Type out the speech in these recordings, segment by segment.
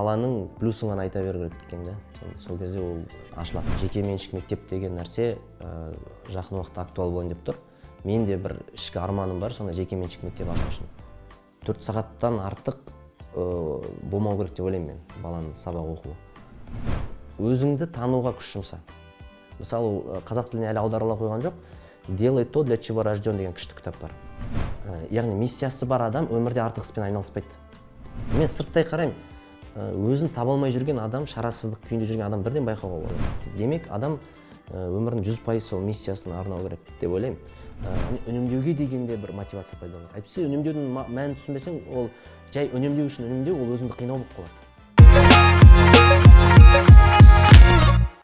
баланың плюсын ғана айта беру керек екен да сол- кезде ол ашылатын жекеменшік мектеп деген нәрсе ә, жақын уақытта актуал болайын деп тұр. Мен де бір ішкі арманым бар сондай жекеменшік мектеп ашу үшін. Төрт сағаттан артық ә, болмау керек деп ойлаймын мен баланың сабақ оқуы. Өзіңді тануға күш жұмса. Мысалы ә, қазақ тіліне әлі аударыла қойған жоқ. Делай то для чего рожден деген күшті кітап бар. Яғни миссиясы бар адам өмірде артық іспен айналыспайды. Мен сырттай қараймын. Өзін таба алмай жүрген адам шарасыздық күйінде жүрген адам бірден байқауға болады. Демек адам ә, өмірінің жүз пайыз сол миссиясына арнау керек деп ойлаймын. Ә, үнемдеуге деген де бір мотивация пайда болады. Әйтпесе үнемдеудің мәнін түсінбесең ол жай үнемдеу үшін үнемдеу ол өзіңді қинау болып қалады.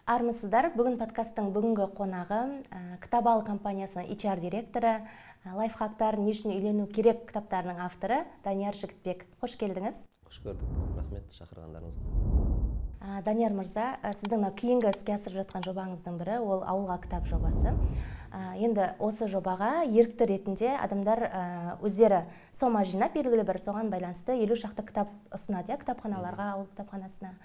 Армысыздар бүгін подкасттың бүгінгі қонағы ә, кітап ал компаниясының HR директоры ә, лайфхактар не үшін үйлену керек кітаптарының авторы данияр жігітбек. Қош келдіңіз. Қош көрдік рахмет шақырғандарыңызға данияр мырза ә, сіздің мына кейінгі іске асырып жатқан жобаңыздың бірі ол ауылға кітап жобасы. Ә, енді осы жобаға ерікті ретінде адамдар ә, өздері сома жинап белгілі бір соған байланысты елу шақты кітап ұсынады иә кітапханаларға ауыл кітапханасына.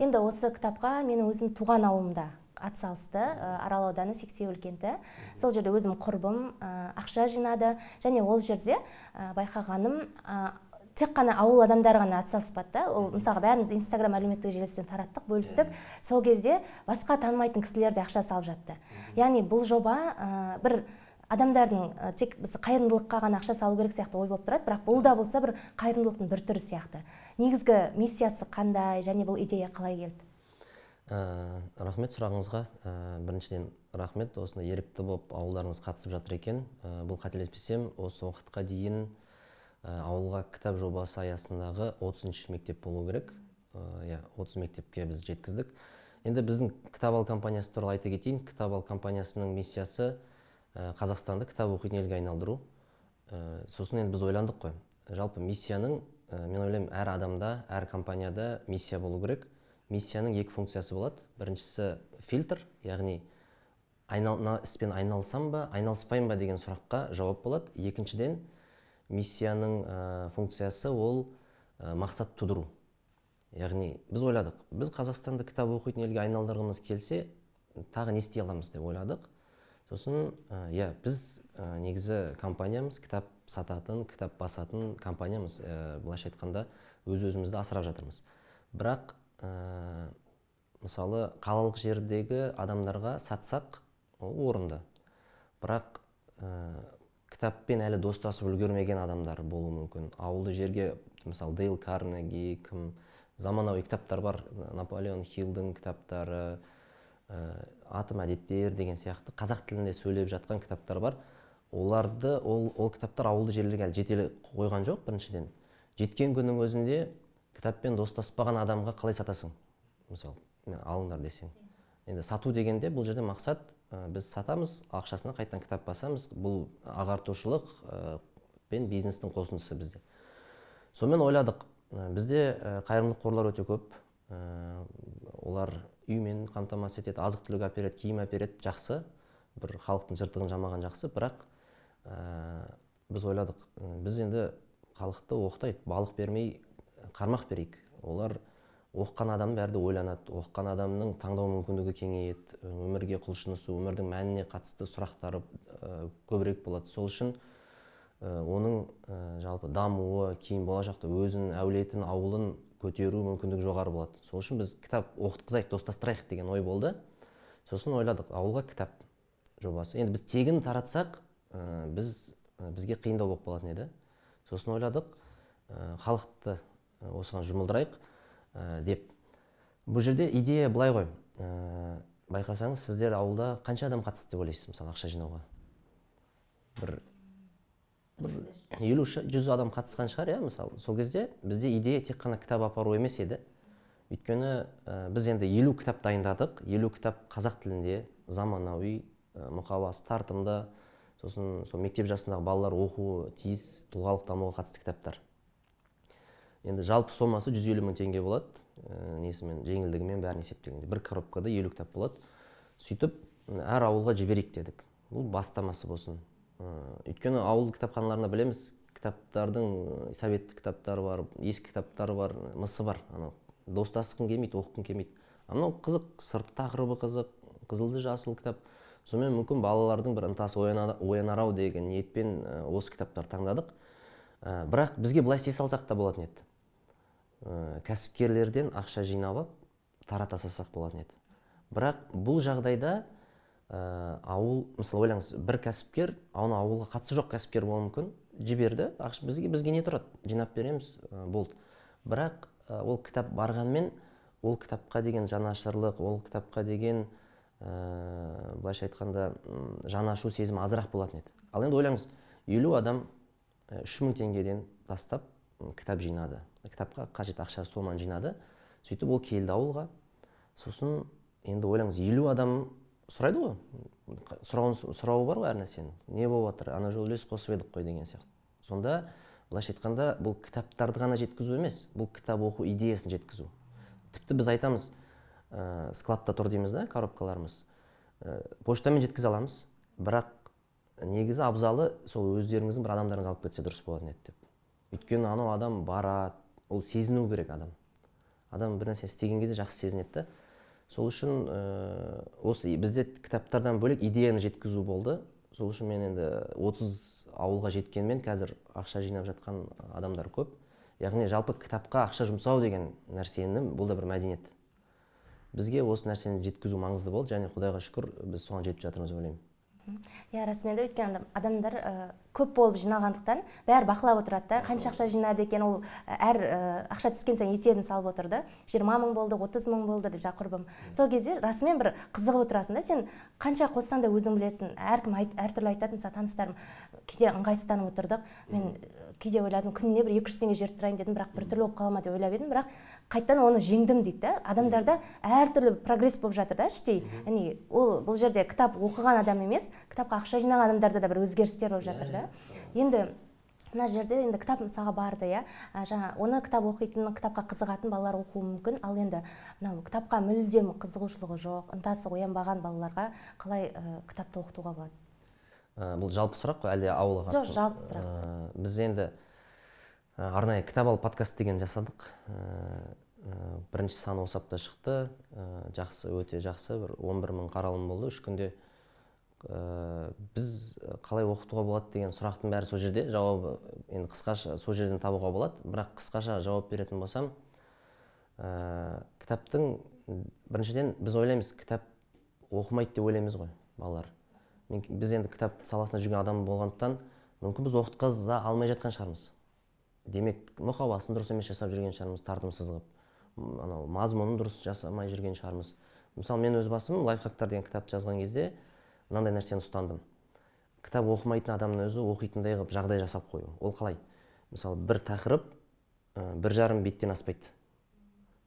Енді осы кітапқа менің өзім туған ауылымда атсалысты ә, арал ауданы сексеуіл кенті. Сол жерде өзім құрбым ә, ақша жинады және ол жерде ә, байқағаным ә, тек қана ауыл адамдары ғана атсалыспады да. Ол мысалға бәріміз инстаграм әлеуметтік желісінен тараттық бөлістік. Сол кезде басқа танымайтын кісілер де ақша салып жатты. Яғни бұл жоба ә, бір адамдардың ә, тек біз қайырымдылыққа ғана ақша салу керек сияқты ой болып тұрады. Бірақ бұл да болса бір қайырымдылықтың бір түрі сияқты. Негізгі миссиясы қандай? Және бұл идея қалай келді? Ә, рахмет сұрағыңызға. Ә, біріншіден рахмет. Осындай ерікті болып ауылдарыңыз қатысып жатыр екен. Ә, бұл қателеспесем осы уақытқа дейін ауылға кітап жобасы аясындағы 30 мектеп болу керек. Ә, иә 30 мектепке біз жеткіздік. Енді біздің кітап ал компаниясы туралы айта кетейін. Кітап ал компаниясының миссиясы ә, қазақстанды кітап оқитын елге айналдыру. Сосын енді біз ойландық қой. Жалпы миссияның мен ойлаймын әр адамда әр компанияда миссия болу керек. Миссияның екі функциясы болады. Біріншісі фильтр яғни айнал, іспен айналысам ба айналыспаймын ба деген сұраққа жауап болады. Екіншіден миссияның ә, функциясы ол ә, мақсат тудыру. Яғни біз ойладық біз қазақстанды кітап оқитын елге айналдырғымыз келсе тағы не істей аламыз деп ойладық. Сосын ә, иә біз ә, негізі компаниямыз кітап сататын кітап басатын компаниямыз ә, былайша айтқанда өз өзімізді асырап жатырмыз. Бірақ ә, мысалы қалалық жердегі адамдарға сатсақ ол орынды. Бірақ ә, кітаппен әлі достасып үлгермеген адамдар болуы мүмкін. Ауылды жерге мысалы дейл карнеги кім заманауи кітаптар бар. Наполеон хиллдің кітаптары ә, атом әдеттер деген сияқты қазақ тілінде сөйлеп жатқан кітаптар бар. Оларды ол, ол кітаптар ауылды жерлерге әлі жете қойған жоқ біріншіден. Жеткен күннің өзінде кітаппен достаспаған адамға қалай сатасың? Мысалы мен алыңдар десең. Енді сату дегенде бұл жерде мақсат біз сатамыз ақшасына қайтадан кітап басамыз. Бұл ағартушылық ә, пен бизнестің қосындысы бізде. Сонымен ойладық. Ә, бізде қайырымдылық қорлар өте көп. Олар үймен қамтамасыз етеді азық түлік әпереді киім әпереді жақсы. Бір халықтың жыртығын жамаған жақсы. Бірақ ә, біз ойладық. Біз енді халықты оқытайық балық бермей қармақ берейік. Олар оқыған адам бәрі ойланады. оқыған адамның таңдау мүмкіндігі кеңейеді өмірге құлшынысы өмірдің мәніне қатысты сұрақтары көбірек болады. Сол үшін оның жалпы дамуы кейін болашақта өзін әулетін ауылын көтеру мүмкіндігі жоғары болады. Сол үшін біз кітап оқытқызайық достастырайық деген ой болды. Сосын ойладық ауылға кітап жобасы. Енді біз тегін таратсақ біз бізге қиындау болып қалатын еді. Сосын ойладық халықты осыған жұмылдырайық. Ә, деп. Бұл жерде идея былай ғой. Ә, байқасаңыз сіздер ауылда қанша адам қатысты деп ойлайсыз мысалы ақша жинауға? Бір бір елу жүз адам қатысқан шығар иә мысалы. Сол кезде бізде идея тек қана кітап апару емес еді. Өйткені ә, біз енді елу кітап дайындадық. Елу кітап қазақ тілінде заманауи ә, мұқабасы тартымды сосын сол мектеп жасындағы балалар оқуы тиіс тұлғалық дамуға қатысты кітаптар. Енді жалпы сомасы 150 мың теңге болады. Ә, несімен жеңілдігімен бәрін есептегенде. Бір коробкада елу кітап болады. Сөйтіп әр ауылға жіберейік дедік. Бұл бастамасы болсын. Ә, өйткені ауыл кітапханаларында білеміз кітаптардың советтік кітаптары бар ескі кітаптар бар мысы бар. Анау достасқың келмейді оқығың келмейді. А мынау қызық сырт тақырыбы қызық қызылды жасыл кітап. Сонымен мүмкін балалардың бір ынтасы оянар ау деген ниетпен осы кітаптарды таңдадық. Бірақ бізге былай істей салсақ та болатын еді. Ә, кәсіпкерлерден ақша жинап алып тарата салсақ болатын еді. Бірақ бұл жағдайда ә, ауыл мысалы ойлаңыз бір кәсіпкер ауылға қатысы жоқ кәсіпкер болуы мүмкін жіберді ақша бізге бізге не тұрады жинап береміз ә, болды. Бірақ ол кітап барғанмен ол кітапқа деген жанашырлық ол кітапқа деген ә, былайша айтқанда жанашу сезімі азырақ болатын еді. Ал енді ойлаңыз елу адам үш мың теңгеден тастап кітап жинады. Кітапқа қажет ақша соманы жинады. Сөйтіп ол келді ауылға. Сосын енді ойлаңыз елу адам сұрайды ғой. Сұрауын сұрауы бар ғой әр нәрсенің. Не болып жатыр? Ана жолы үлес қосып едік қой деген сияқты. Сонда былайша айтқанда бұл кітаптарды ғана жеткізу емес бұл кітап оқу идеясын жеткізу. Тіпті біз айтамыз ә, складта тұр дейміз да коробкаларымыз. Ә, почтамен жеткізе аламыз бірақ негізі абзалы сол өздеріңіздің бір адамдарыңыз алып кетсе дұрыс болатын еді деп. Өйткені анау адам барады ол сезіну керек адам. Адам бір нәрсе істеген кезде жақсы сезінеді да. Сол үшін ә, осы бізде кітаптардан бөлек идеяны жеткізу болды. Сол үшін мен енді 30 ауылға жеткенмен қазір ақша жинап жатқан адамдар көп. Яғни жалпы кітапқа ақша жұмсау деген нәрсені бұл да бір мәдениет. Бізге осы нәрсені жеткізу маңызды болды және құдайға шүкір біз соған жетіп жатырмыз деп ойлаймын. Иә расымен де өйткені адамдар ә, көп болып жинағандықтан бәрі бақылап отырады да. Қанша ақша жинады екен ол әр ә, ақша түскен сайын есебін салып отырды. жиырма мың болды отыз мың болды деп жаңағы құрбым сол кезде расымен бір қызығып отырасың да. Сен қанша қоссаң да өзің білесің. Әркім айт, әртүрлі мысалы таныстарым. Кейде ыңғайсызданып отырдық. Мен кейде ойладым күніне бір екі жүз теңге жіберіп тұрайын дедім бірақ біртүрлі болып қала ма деп ойлап едім. Бірақ қайтадан оны жеңдім дейді да. Адамдарда әртүрлі прогресс болып жатыр да іштей. Яғни ол бұл жерде кітап оқыған адам емес кітапқа ақша жинаған адамдарда да бір өзгерістер болып жатыр да. Енді мына жерде енді кітап мысалға барды иә. Жаңа оны кітап оқитын кітапқа қызығатын балалар оқуы мүмкін. Ал енді мынау кітапқа мүлдем қызығушылығы жоқ ынтасы оянбаған балаларға қалай ә, кітапты оқытуға болады? Ә, бұл жалпы сұрақ қой әлде ауылға қатысты жоқ жалпы сұрақ. ә, біз енді ә, арнайы кітап алып подкаст деген жасадық. Ә, бірінші саны осы апта шықты. Ә, жақсы өте жақсы. Бір 11 мың қаралым болды. Үш күнде ә, біз қалай оқытуға болады деген сұрақтың бәрі сол жерде. Жауабы енді қысқаша сол жерден табуға болады. Бірақ қысқаша жауап беретін болсам ә, кітаптың біріншіден біз ойлаймыз кітап оқымайды деп ойлаймыз ғой балалар. Мен, біз енді кітап саласында жүрген адам болғандықтан мүмкін біз оқытқыза алмай жатқан шығармыз. Демек мұқабасын дұрыс емес жасап жүрген шығармыз тартымсыз қылып. Анау мазмұнын дұрыс жасамай жүрген шығармыз. Мысалы мен өз басым лайфхактар деген кітапты жазған кезде мынандай нәрсені ұстандым. Кітап оқымайтын адамның өзі оқитындай қылып жағдай жасап қою. Ол қалай? Мысалы бір тақырып ә, бір жарым беттен аспайды.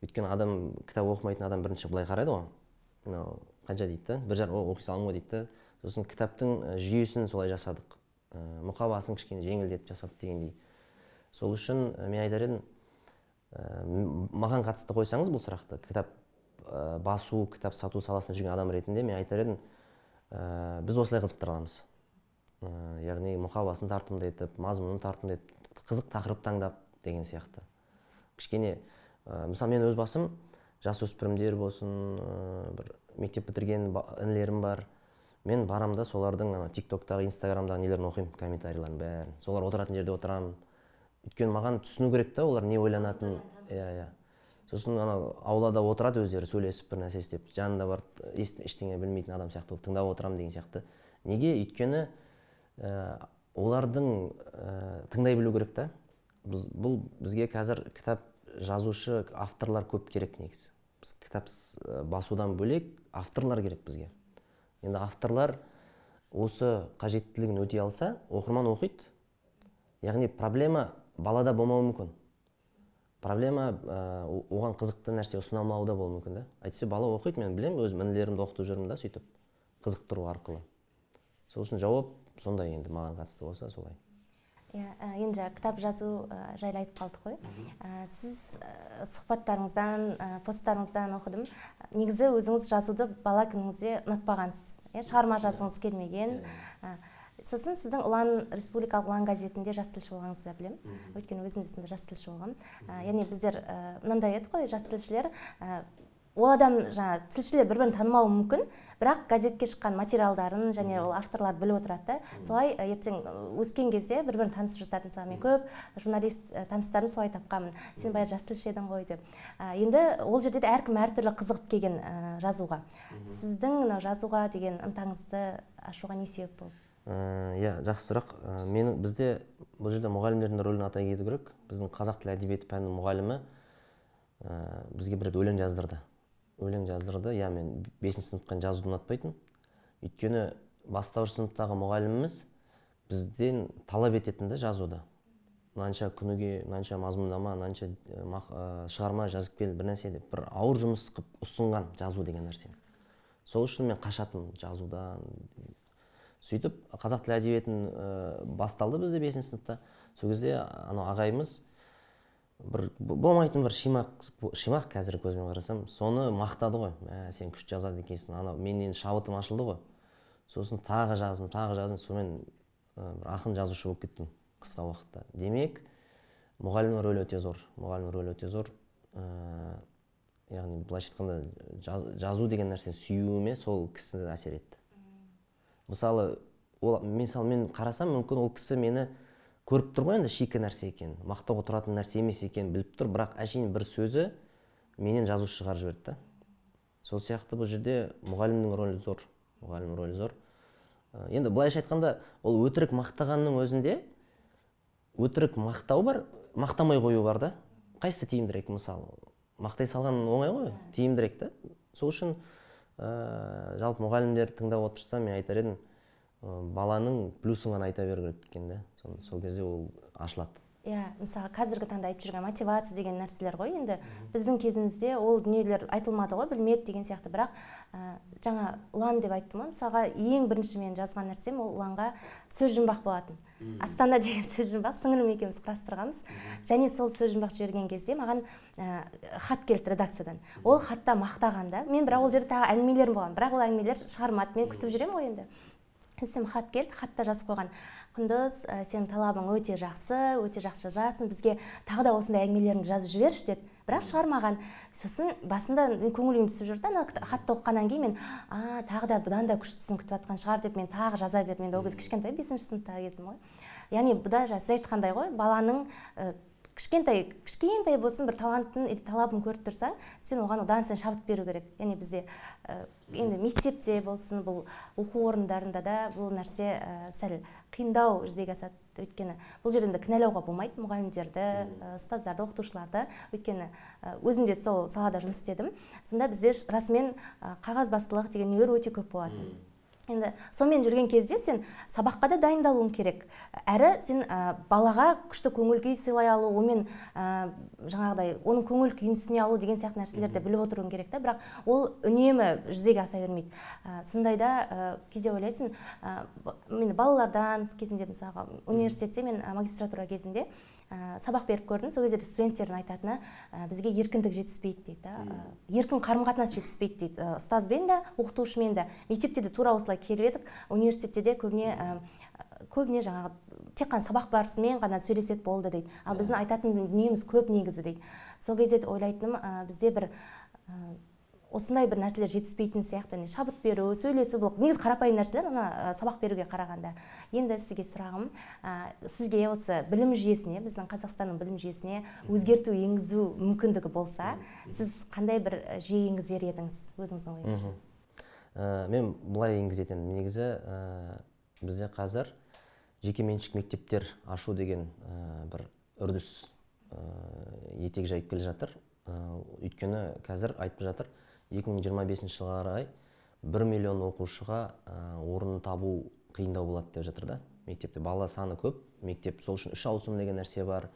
Өйткені адам кітап оқымайтын адам бірінші былай қарайды ғой. Мынау қанша дейді? Да бір жарым оқи саламын ғой дейді. да сосын кітаптың жүйесін солай жасадық. Мұқабасын кішкене жеңілдетіп жасадық дегендей. Сол үшін мен айтар едім маған қатысты қойсаңыз бұл сұрақты. Кітап басу кітап сату саласында жүрген адам ретінде мен айтар едім біз осылай қызықтыра аламыз. Яғни мұқабасын тартымды етіп мазмұнын тартымды етіп қызық тақырып таңдап деген сияқты. Кішкене мысалы мен өз басым жасөспірімдер болсын бір мектеп бітірген інілерім бар. Мен барамын да солардың ана тик токтағы инстаграмдағы нелерін оқимын комментарийларын бәрін. Солар отыратын жерде отырамын. Өйткені маған түсіну керек та олар не ойланатынын иә иә. Сосын анау аулада отырады өздері сөйлесіп бір нәрсе істеп. Жанында барып ештеңе білмейтін адам сияқты болып тыңдап отырамын деген сияқты. Неге? Өйткені ә, олардың ә, тыңдай білу керек та. Бұл, бұл бізге қазір кітап жазушы авторлар көп керек негізі. Біз кітап басудан бөлек авторлар керек бізге. Енді авторлар осы қажеттілігін өтей алса оқырман оқиды. Яғни проблема балада болмауы мүмкін. Проблема ә, оған қызықты нәрсе ұсына да болуы мүмкін да. Әйтпесе бала оқиды мен білемін өзім інілерімді оқытып жүрмін да сөйтіп қызықтыру арқылы. Сол үшін жауап сондай енді маған қатысты болса солай. Иә енді жаңа кітап жазу жайлы айтып қалдық қой. Сіз сұхбаттарыңыздан посттарыңыздан оқыдым. Негізі өзіңіз жазуды бала күніңізде ұнатпағансыз. Иә шығарма жазғыңыз келмеген. Ә, сосын сіздің ұлан республикалық ұлан газетінде жас тілші болғаныңызды да білемін. Өйткені өзім осында жас тілші болғанмын. Яғни біздер мынандай еді ғой жас тілшілер ол адам жаңағы тілшілер бір бірін танымауы мүмкін бірақ газетке шыққан материалдарын және ол авторлар біліп отырады да. Солай ертең өскен кезде бір бірін танысып жатады мысалы мен көп журналист таныстарым солай тапқанмын. Сен баяғы жас тілші едің ғой деп. Енді ол жерде де әркім әртүрлі қызығып келген жазуға. Сіздің мынау жазуға деген ынтаңызды ашуға не себеп болды? Иә жақсы сұрақ. Менің бізде бұл жерде мұғалімдердің рөлін атай кету керек. Біздің қазақ тілі әдебиеті пәнінің мұғалімі бізге бір рет өлең жаздырды. Өлең жаздырды. Иә мен бесінші сыныптан жазуды ұнатпайтын өйткені бастауыш сыныптағы мұғаліміміз бізден талап ететін да жазуды мынанша күніге мынанша мазмұндама мынанша шығарма жазып кел бір нәрсе деп бір ауыр жұмыс қылып ұсынған жазу деген нәрсе. Сол үшін мен қашатынмын жазудан сөйтіп қазақ тілі әдебиетін басталды бізде бесінші сыныпта. Сол кезде анау ағайымыз бір болмайтын бір шимақ шимақ қазір көзбен қарасам соны мақтады ғой. Мә сен күшті жазады екенсің анау мен енді шабытым ашылды ғой. Сосын тағы жаздым тағы жаздым сонымен бір ақын жазушы болып кеттім қысқа уақытта. Демек мұғалімнің рөлі өте зор мұғалімнің рөлі өте зор. Ә, яғни былайша айтқанда жазу деген нәрсені сүюіме сол кісі әсер етті. Мысалы ол мысалы мен қарасам мүмкін ол кісі мені көріп тұр ғой енді шикі нәрсе екенін мақтауға тұратын нәрсе емес екенін біліп тұр. Бірақ әшейін бір сөзі менен жазушы шығарып жіберді да. Сол сияқты бұл жерде мұғалімнің рөлі зор мұғалімнің рөлі зор. Енді былайша айтқанда ол өтірік мақтағанның өзінде өтірік мақтау бар мақтамай қою бар да. Қайсысы тиімдірек мысалы? Мақтай салған оңай ғой тиімдірек та. Сол үшін ә, жалпы мұғалімдерді тыңдап отырсам мен айтар едім баланың плюсын ғана айта беру керек екен да сол кезде ол ашылады. Иә мысалы қазіргі таңда айтып жүрген мотивация деген нәрселер ғой енді. Біздің кезімізде ол дүниелер айтылмады ғой білмеді деген сияқты. Бірақ ә, жаңа ұлан деп айттым ғой. Мысалға ең бірінші мен жазған нәрсем ол ұланға сөз жұмбақ болатын. Астана деген сөз жұмбақ сіңілім екеуміз құрастырғанбыз. Және сол сөз жұмбақ жіберген кезде маған ә, хат келді редакциядан. Ол хатта мақтаған да. Мен бірақ ол жерде тағы әңгімелерім болған. Бірақ ол әңгімелер шығармады. Мен күтіп жүремін ғой енді. Сөйтсем хат келді хатта жазып қойған. Құндыз ә, сенің талабың өте жақсы өте жақсы жазасың бізге тағы да осындай әңгімелеріңді жазып жіберші деді бірақ шығармаған. Сосын басында көңіл күйім түсіп жүрді ана хатты оқығаннан кейін мен а тағы да бұдан да күштісін күтіп жатқан шығар деп мен тағы жаза бердім енді ол кезде кішкентай бесінші сыныптағы кезім ғой. Яғни бұда жаңа сіз айтқандай ғой баланың кішкентай кішкентай болсын бір талантын или талабын көріп тұрсаң сен оған одан сайын шабыт беру керек. Яғни бізде ә, енді мектепте болсын бұл оқу орындарында да бұл нәрсе ә, сәл қиындау жүзеге асады. Өйткені бұл жерде кінәлауға болмайды мұғалімдерді ұстаздарды оқытушыларды. Өйткені өзім де сол салада жұмыс істедім. Сонда бізде расымен қағазбастылық деген нелер өте көп болатын. Енді сонымен жүрген кезде сен сабаққа да дайындалуың керек. Әрі сен ә, балаға күшті көңіл күй сыйлай алу онымен ә, жаңағыдай оның көңіл күйін түсіне алу деген сияқты нәрселерді біліп отыруың керек та. Бірақ ол үнемі жүзеге аса бермейді. Ә, сондайда ә, кейде ойлайсың ә, мен балалардан кезінде мысалға университетте мен магистратура кезінде ә, сабақ беріп көрдім. Сол кезде студенттердің айтатыны ә, бізге еркіндік жетіспейді дейді ә, еркін қарым қатынас жетіспейді дейді ә, ұстазбен де оқытушымен де. Мектепте де тура осылай келіп едік. Университетте де көбіне ә, көбіне жаңағы тек қана сабақ барысымен ғана сөйлеседі болды дейді. Ал біздің айтатын дүниеміз көп негізі дейді. Сол кезде ойлайтыным ә, бізде бір ә, осындай бір нәрселер жетіспейтін сияқты не шабыт беру сөйлесу бұл негізі қарапайым нәрселер ана сабақ беруге қарағанда. Енді сізге сұрағым ә, сізге осы білім жүйесіне біздің қазақстанның білім жүйесіне өзгерту енгізу мүмкіндігі болса сіз қандай бір жүйе енгізер едіңіз? Өзіңіздің ойыңызша ә, мен былай енгізетін едім. Негізі ә, бізде қазір жекеменшік мектептер ашу деген ә, бір үрдіс ә, етек жайып келе жатыр. Ә, өйткені қазір айтып жатыр 2025 жылға қарай бір миллион оқушыға орын табу қиындау болады деп жатыр да. Мектепте бала саны көп. Мектеп сол үшін үш ауысым деген нәрсе бар.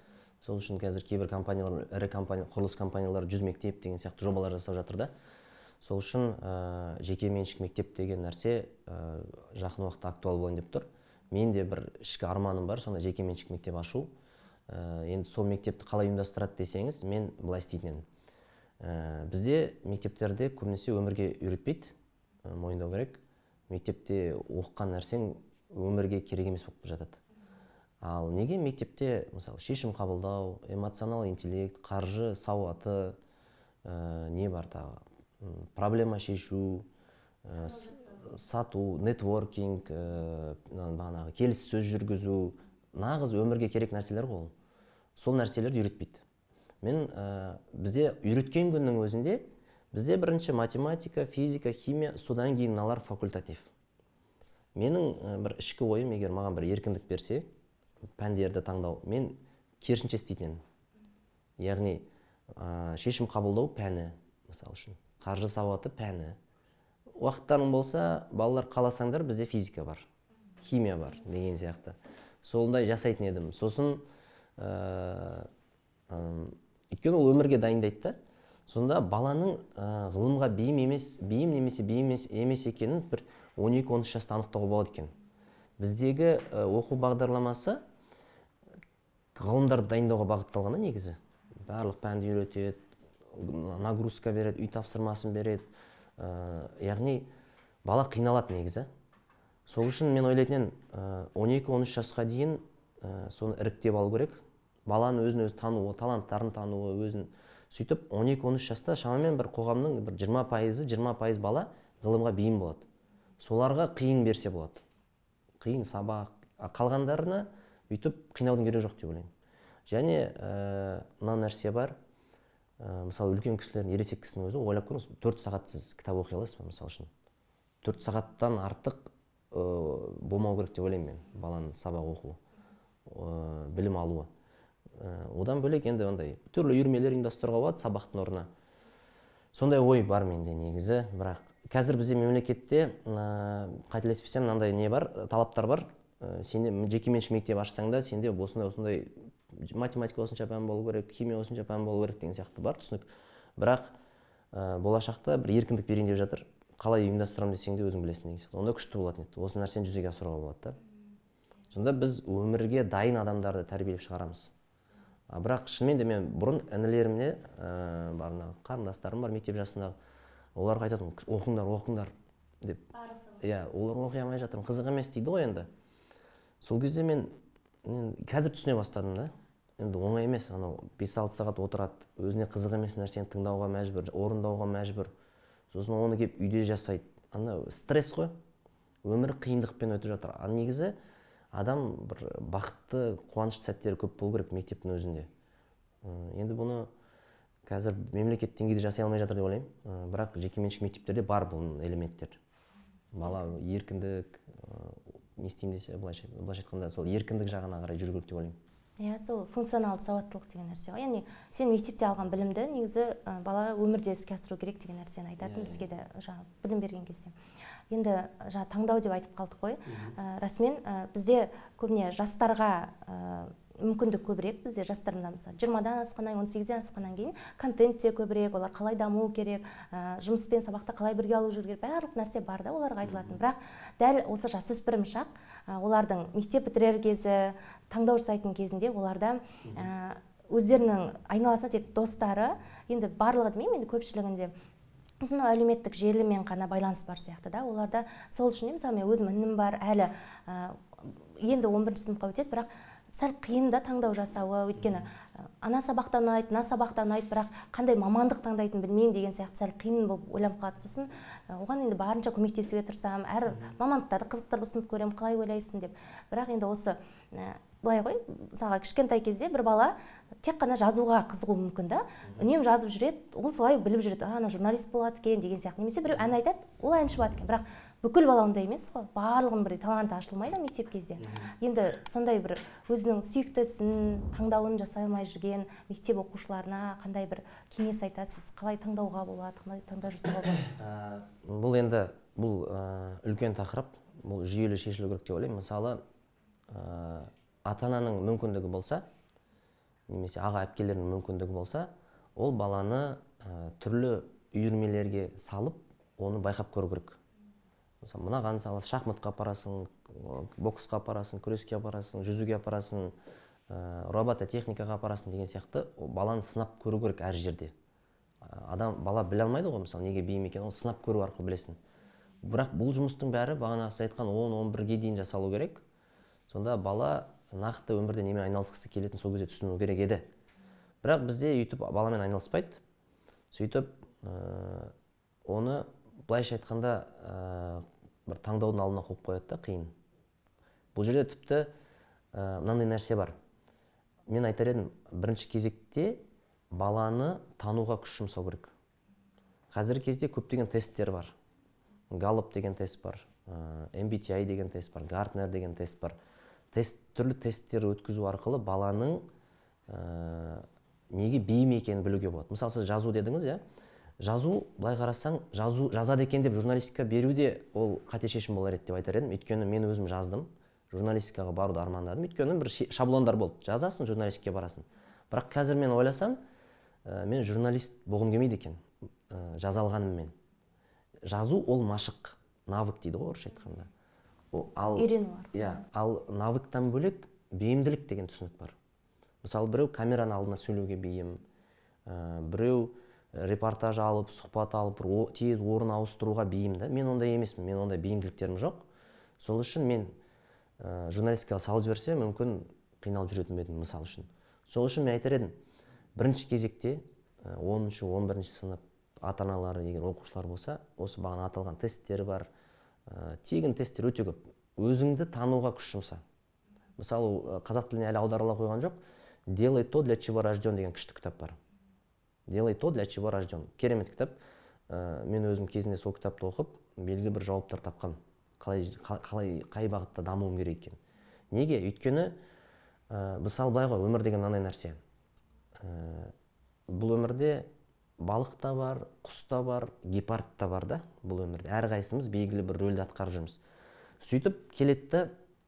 Сол үшін қазір кейбір компаниялар ірі компания құрылыс компаниялары жүз мектеп деген сияқты жобалар жасап жатыр да. Сол үшін ә, жеке меншік мектеп деген нәрсе ә, жақын уақытта актуал болайын деп тұр. Мен де бір ішкі арманым бар сондай жеке меншік мектеп ашу. Ә, енді сол мектепті қалай ұйымдастырады десеңіз мен былай істейтін едім. Ә, бізде мектептерде көбінесе өмірге үйретпейді ә, мойындау керек. Мектепте оқыған нәрсең өмірге керек емес болып жатады. Ал неге мектепте мысалы шешім қабылдау эмоционал интеллект қаржы сауаты ә, не бар тағы? Проблема шешу ә, сату нетворкинг ә, бағанағы келіссөз жүргізу. Нағыз өмірге керек нәрселер ғой ол. Сол нәрселерді үйретпейді. Мен ә, бізде үйреткен күннің өзінде бізде бірінші математика физика химия содан кейін мыналар факультатив. Менің ә, бір ішкі ойым егер маған бір еркіндік берсе пәндерді таңдау мен керісінше істейтін едім. Яғни ә, шешім қабылдау пәні мысалы үшін. Қаржы сауаты пәні. Уақыттарың болса балалар қаласаңдар бізде физика бар химия бар деген сияқты. Сондай жасайтын едім. Сосын ә, өйткені ол өмірге дайындайды да. Сонда баланың ә, ғылымға бейім емес бейім немесе бейім емес, емес екенін бір 12-13 жаста анықтауға болады екен. Біздегі оқу бағдарламасы ғылымдарды дайындауға бағытталған да негізі. Барлық пәнді үйретеді нагрузка береді үй тапсырмасын береді ә, яғни бала қиналады негізі. Сол үшін мен ойлайтын едім он екі он үш жасқа дейін ә, соны іріктеп алу керек. Баланы өзін өзі тануы таланттарын тануы өзін сөйтіп 12-13 жаста шамамен бір қоғамның бір жиырма пайызы жиырма пайыз бала ғылымға бейім болады. Соларға қиын берсе болады. Қиын сабақ қалғандарына бүйтіп қинаудың керегі жоқ деп ойлаймын. Және ә, мынау нәрсе бар. Ә, мысалы үлкен кісілердің ересек кісінің өзі ойлап көріңіз төрт сағат сіз кітап оқи аласыз ба мысалы үшін? Төрт сағаттан артық ә, болмау керек деп ойлаймын мен баланың сабақ оқуы ә, білім алуы. Одан бөлек енді ондай түрлі үйірмелер ұйымдастыруға болады сабақтың орнына. Сондай ой бар менде негізі бірақ қазір бізде мемлекетте ә, қателеспесем мынандай не бар талаптар бар. Ә, сенде жекеменшік мектеп ашсаң да сенде осындай осындай математика осынша пән болу керек химия осынша пән болу керек деген сияқты бар түсінік. Бірақ ә, болашақта бір еркіндік берейін деп жатыр. Қалай ұйымдастырамын десең де өзің білесің деген сияқты. Онда күшті болатын еді. Осы нәрсені жүзеге асыруға болады да. Сонда біз өмірге дайын адамдарды тәрбиелеп шығарамыз. А бірақ шынымен де мен бұрын інілеріме ә, бар мына қарындастарым бар мектеп жасындағы оларға айтатынмын оқыңдар оқыңдар деп. Иә олар оқи алмай жатыр қызық емес дейді ғой енді. Сол кезде мен, мен қазір түсіне бастадым да. Енді оңай емес анау бес алты сағат отырады өзіне қызық емес нәрсені тыңдауға мәжбүр орындауға мәжбүр. Сосын оны келіп үйде жасайды. Ана стресс қой. Өмір қиындықпен өтіп жатыр. Ал негізі адам бір бақытты қуанышты сәттері көп болу керек мектептің өзінде. Енді бұны қазір мемлекет деңгейде жасай алмай жатыр деп ойлаймын. Бірақ жекеменшік мектептерде бар бұл элементтер. Бала еркіндік не істеймін десе былайша айтқанда сол еркіндік жағына қарай жүру керек деп ойлаймын. Иә сол функционалды сауаттылық деген нәрсе ғой. Яғни сен мектепте алған білімді негізі ә, бала өмірде іске асыру керек деген нәрсені айтатын Иә, бізге де жаңағы білім берген кезде. Енді жаңа таңдау деп айтып қалдық қой. Ә, расымен ә, бізде көбіне жастарға мүмкіндік көбірек бізде жастар мына мысалы жиырмадан асқаннан он сегізден асқаннан кейін контент те көбірек олар қалай даму керек ә, жұмыс пен сабақты қалай бірге алып жүру керек барлық нәрсе бар да оларға айтылатын. Бірақ дәл осы жасөспірім шақ ә, олардың мектеп бітірер кезі таңдау жасайтын кезінде оларда ә, өздерінің айналасында тек достары енді барлығы демеймін енді көпшілігінде сосын әлеуметтік желімен ғана байланыс бар сияқты да оларда сол үшін де мысалы мен өзім інім бар әлі ә, енді он бірінші сыныпқа өтеді бірақ сәл қиын да таңдау жасауы өйткені ана сабақта ұнайды мына сабақта ұнайды бірақ қандай мамандық таңдайтынын білмеймін деген сияқты сәл қиын болып ойланып қалады. Сосын оған енді барынша көмектесуге тырысамын. Әр мамандықтарды қызықтырып ұсынып көремін қалай ойлайсың деп. Бірақ енді осы былай ғой мысалға кішкентай кезде бір бала тек қана жазуға қызығуы мүмкін да. Үнемі жазып жүреді ол солай біліп жүреді а ана журналист болады екен деген сияқты. Немесе біреу ән айтады ол әнші болады екен. Бірақ бүкіл бала ондай емес қой. Барлығының бірдей таланты ашылмайды мектеп кезде. Енді сондай бір өзінің сүйікті ісін таңдауын жасай алмай жүрген мектеп оқушыларына қандай бір кеңес айтасыз қалай таңдауға болады қалай таңдау жасауға болады? Бұл енді бұл үлкен тақырып. Бұл жүйелі шешілу керек деп ойлаймын. Мысалы ата ананың мүмкіндігі болса немесе аға әпкелердің мүмкіндігі болса ол баланы ә, түрлі үйірмелерге салып оны байқап көру керек. Мысалы мынаған мысалы шахматқа апарасың боксқа апарасың күреске апарасың жүзуге апарасың ә, робототехникаға апарасың деген сияқты баланы сынап көру керек әр жерде. Адам бала біле алмайды ғой мысалы неге бейім екенін оны сынап көру арқылы білесің. Бірақ бұл жұмыстың бәрі бағана сіз айтқан он он бірге дейін жасалу керек. Сонда бала нақты өмірде немен айналысқысы келетінін сол кезде түсіну керек еді. Бірақ бізде өйтіп баламен айналыспайды. Сөйтіп ә, оны былайша айтқанда ә, бір таңдаудың алдына қойып қояды да қиын. Бұл жерде тіпті мынандай нәрсе бар. Мен айтар едім бірінші кезекте баланы тануға күш жұмсау керек. Қазіргі кезде көптеген тесттер бар. Галлоп деген тест бар ә, MBTI деген тест бар гартнер деген тест бар. Тест түрлі тесттер өткізу арқылы баланың ә, неге бейім екенін білуге болады. Мысалы сіз жазу дедіңіз иә? Жазу былай қарасаң жазу жазады екен деп журналистика беру де ол қате шешім болар еді деп айтар едім. Өйткені мен өзім жаздым. Журналистикаға баруды армандадым. Өйткені бір шаблондар болды. Жазасың журналистикаға барасың. Бірақ қазір мен ойласам ә, мен журналист болғым келмейді екен ә, жаза алғаныммен. Жазу ол машық навык дейді ғой орысша айтқанда. Ал үйрену иә ал навыктан бөлек бейімділік деген түсінік бар. Мысалы біреу камераның алдына сөйлеуге бейім ә, біреу репортаж алып сұхбат алып бір тез орын ауыстыруға бейім да. Мен ондай емеспін мен ондай бейімділіктерім жоқ. Сол үшін мен ә, журналистикаға салып жіберсе мүмкін қиналып жүретін едім мысалы үшін. Сол үшін мен айтар едім бірінші кезекте оныншы он бірінші сынып ата аналары егер оқушылар болса осы бағана аталған тесттер бар ә, тегін тесттер өте көп. Өзіңді тануға күш жұмса. Мысалы қазақ тіліне әлі аударыла қойған жоқ. Делай то для чего рожден деген күшті кітап бар. Делай то для чего рожден керемет кітап. Ә, мен өзім кезінде сол кітапты оқып белгілі бір жауаптар тапқам қалай, қалай қай бағытта дамуым керек екен неге? Өйткені ә, мысалы былай ғой өмір деген мынандай нәрсе. Ә, бұл өмірде балық та бар құс та бар гепард та бар да бұл өмірде. Әрқайсымыз белгілі бір рөлді атқарып жүрміз. Сөйтіп келеді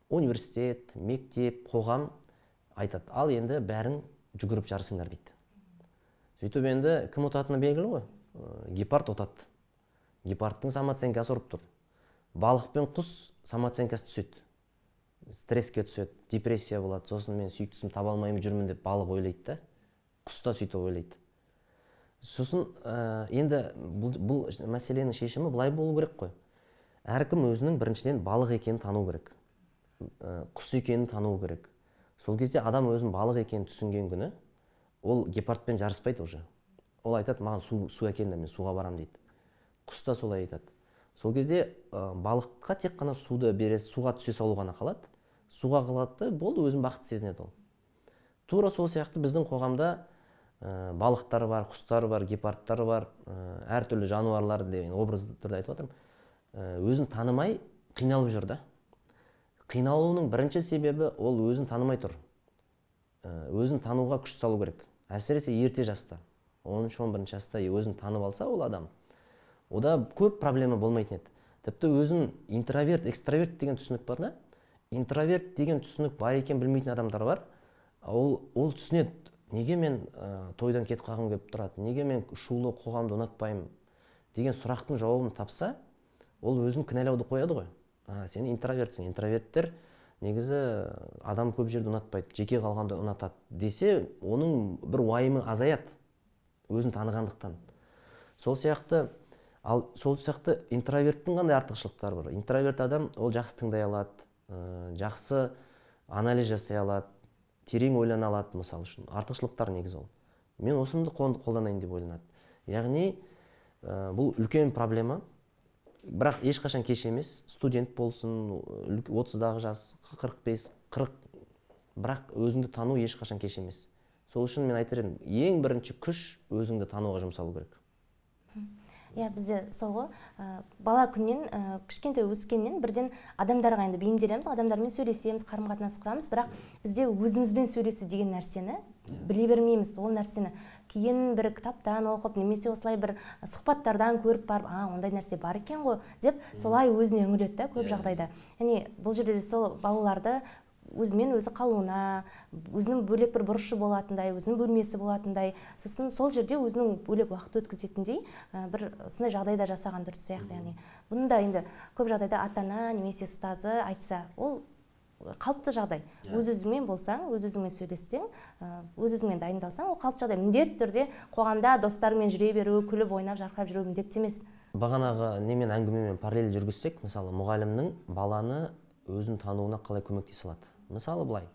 университет мектеп қоғам айтады ал енді бәрің жүгіріп жарысыңдар дейді. Сөйтіп енді кім ұтатыны белгілі ғой? Гепард ұтады гепардтың самооценкасы ұрып тұр. Балық пен құс самооценкасы түседі. Стресске түседі депрессия болады сосын мен сүйіктісімді таба алмай жүрмін деп балық ойлайды да құс та сөйтіп ойлайды. Сосын ә, енді бұл, бұл мәселенің шешімі былай болу керек қой. Әркім өзінің біріншіден балық екенін тану керек. Ә, құс екенін тану керек. Сол кезде адам өзінің балық екенін түсінген күні ол гепардпен жарыспайды уже. Ол айтады маған су, су әкеліңдер мен суға барамын дейді. Құс та солай айтады. Сол кезде ә, балыққа тек қана суды бересіз суға түсе салу ғана қалады. Суға қалады болды өзін бақытты сезінеді ол. Тура сол сияқты біздің қоғамда ә, балықтар бар құстар бар гепардтар бар ә, әртүрлі жануарлар деген образды түрде айтып жатырмын ә, өзін танымай қиналып жүр да. Қиналуының бірінші себебі ол өзін танымай тұр. Өзін тануға күш салу керек. Әсіресе ерте жаста оныншы он бірінші жаста өзін танып алса ол адам ода көп проблема болмайтын еді. Тіпті өзін интроверт экстраверт деген түсінік бар да. Интроверт деген түсінік бар екен білмейтін адамдар бар. Ол ол түсінеді. Неге мен ә, тойдан кетіп қалғым келіп тұрады неге мен шулы қоғамды ұнатпаймын деген сұрақтың жауабын тапса ол өзін кінәлауды қояды ғой. А, сен интровертсің. Интроверттер негізі адам көп жерді ұнатпайды жеке қалғанды ұнатады десе оның бір уайымы азаяды өзін танығандықтан. Сол сияқты ал сол сияқты интроверттің қандай артықшылықтары бар? Интроверт адам ол жақсы тыңдай алады ә, жақсы анализ жасай алады терең ойлана алады мысалы үшін. Артықшылықтар негізі ол. Мен осыны қолданайын деп ойланады. Яғни ә, бұл үлкен проблема. Бірақ ешқашан кеш емес. Студент болсын отыздағы жас қырық бес қырық. Бірақ өзіңді тану ешқашан кеш емес. Сол үшін мен айтар едім ең бірінші күш өзіңді тануға жұмсалу керек. Иә бізде сол ғой. Ә, бала күннен ә, кішкентай өскеннен бірден адамдарға енді бейімделеміз адамдармен сөйлесеміз қарым қатынас құрамыз. Бірақ бізде өзімізбен сөйлесу деген нәрсені біле бермейміз. Ол нәрсені кейін бір кітаптан оқып немесе осылай бір сұхбаттардан көріп барып а ондай нәрсе бар екен ғой деп солай өзіне үңіледі да көп иә. жағдайда. Яғни бұл жерде сол балаларды өзімен өзі қалуына өзінің бөлек бір бұрышы болатындай өзінің бөлмесі болатындай сосын сол жерде өзінің бөлек уақыт өткізетіндей бір сондай жағдайда жасаған дұрыс сияқты яғни бұны да енді көп жағдайда ата ана немесе ұстазы айтса ол қалыпты жағдай yeah. Иә. өз өзіңмен болсаң өз өзіңмен сөйлессең өз өзіңмен дайындалсаң ол қалыпты жағдай міндетті түрде қоғамда достарыңмен жүре беру күліп ойнап жарқырап жүру міндетті емес бағанағы немен әңгімемен параллель жүргізсек мысалы мұғалімнің баланы өзін тануына қалай көмектесе алады мысалы былай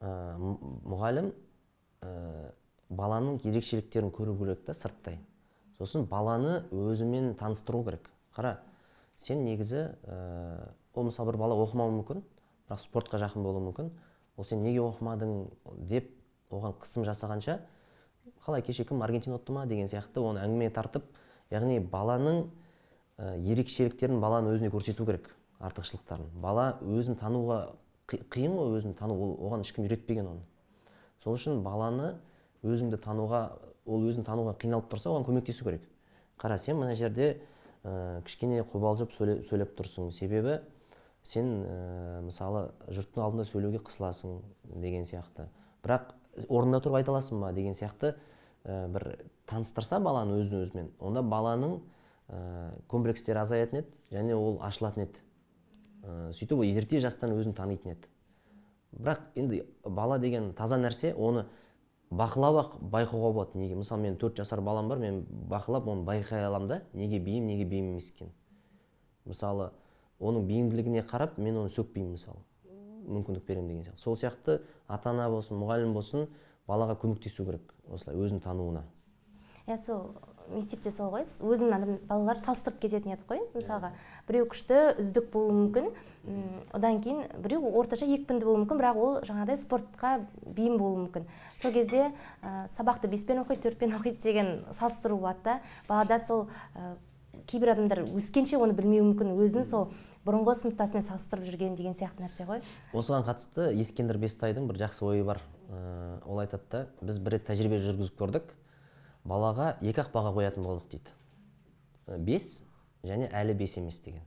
ә, мұғалім ә, баланың ерекшеліктерін көру керек та сырттай. Сосын баланы өзімен таныстыру керек. Қара сен негізі ә, ол мысалы бір бала оқымауы мүмкін бірақ спортқа жақын болуы мүмкін. Ол сен неге оқымадың деп оған қысым жасағанша қалай кеше кім аргентина ұтты ма? деген сияқты оны әңгімеге тартып яғни баланың ә, ерекшеліктерін баланың өзіне көрсету керек артықшылықтарын. Бала өзін тануға қиын ғой өзін тану ол оған ешкім үйретпеген оны. Сол үшін баланы өзіңді тануға ол өзін тануға қиналып тұрса оған көмектесу керек. Қара сен мына жерде ә, кішкене қобалжып сөйлеп, тұрсың. Себебі сен ә, мысалы жұрттың алдында сөйлеуге қысыласың деген сияқты. Бірақ орнында тұрып айта аласың ба деген сияқты ә, бір таныстырса баланы өзін өзімен онда баланың ә, комплекстері азаятын еді және ол ашылатын еді? Ә, сөйтіп ерте жастан өзін танитын еді. Бірақ енді бала деген таза нәрсе оны бақылап ақ байқауға болады. Неге? Мысалы мен төрт жасар балам бар мен бақылап оны байқай аламын да неге бейім неге бейім емес екенін мысалы оның бейімділігіне қарап мен оны сөкпеймін мысалы. Мүмкіндік беремін деген сияқты. Сол сияқты ата ана болсын мұғалім болсын балаға көмектесу керек осылай өзін тануына. Иә сол мектепте сол ғой. Өзін адам балалар салыстырып кететін еді ғой мысалға. Біреу күшті үздік болуы мүмкін. Одан кейін біреу орташа екпінді болуы мүмкін бірақ ол жаңағыдай спортқа бейім болуы мүмкін. Сол кезде ә, сабақты беспен оқиды төртпен оқиды деген салыстыру болады да. Балада сол ә, кейбір адамдар өскенше оны білмеуі мүмкін. Өзін сол бұрынғы сыныптасымен салыстырып жүрген деген сияқты нәрсе ғой. Осыған қатысты ескендір бестайдың бір жақсы ойы бар. Ә, ол айтады да біз бір рет тәжірибе жүргізіп көрдік. Балаға екі ақ баға қоятын болдық дейді. Бес және әлі бес емес деген.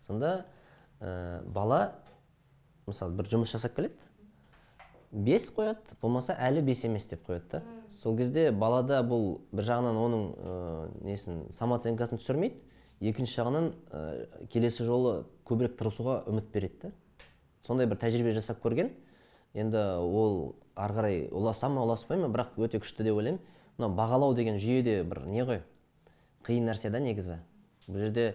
Сонда ә, бала мысалы бір жұмыс жасап келеді бес қояды болмаса әлі бес емес деп қояды да. Сол кезде балада бұл бір жағынан оның ә, несін самооценкасын түсірмейді екінші жағынан ә, келесі жолы көбірек тырысуға үміт береді да. Сондай бір тәжірибе жасап көрген. Енді ол ары қарай ұласа ма ұласпай ма бірақ өте күшті деп ойлаймын. Мынау бағалау деген жүйе де бір не ғой? қиын нәрсе да негізі. Бұл жерде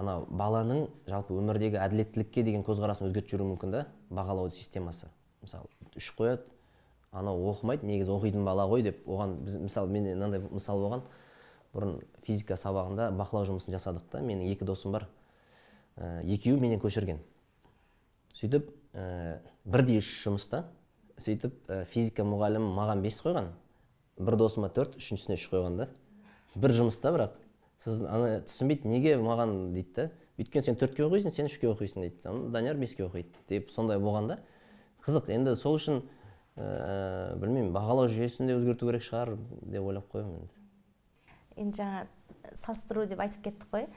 анау баланың жалпы өмірдегі әділеттілікке деген көзқарасын өзгертіп жіберуі мүмкін да бағалау системасы. Мысалы үш қояды анау оқымайды негізі оқитын бала ғой деп оған біз мысалы менде мынандай мысал болған. Бұрын физика сабағында бақылау жұмысын жасадық та менің екі досым бар. Ә, екеуі менен көшірген. Сөйтіп ә, бірдей үш жұмыста сөйтіп ә, физика мұғалімі маған бес қойған. Бір досыма төрт үшіншісіне үш қойған да. Бір жұмыста бірақ. Сосын ана түсінбейді неге маған дейді да. Өйткені сен төртке оқисың сен үшке оқисың дейді. Данияр беске оқиды деп сондай болған да. Қызық. Енді сол үшін ә, білмеймін бағалау жүйесін де өзгерту керек шығар деп ойлап қоямын енді. Енді жаңа салыстыру деп айтып кеттік қой.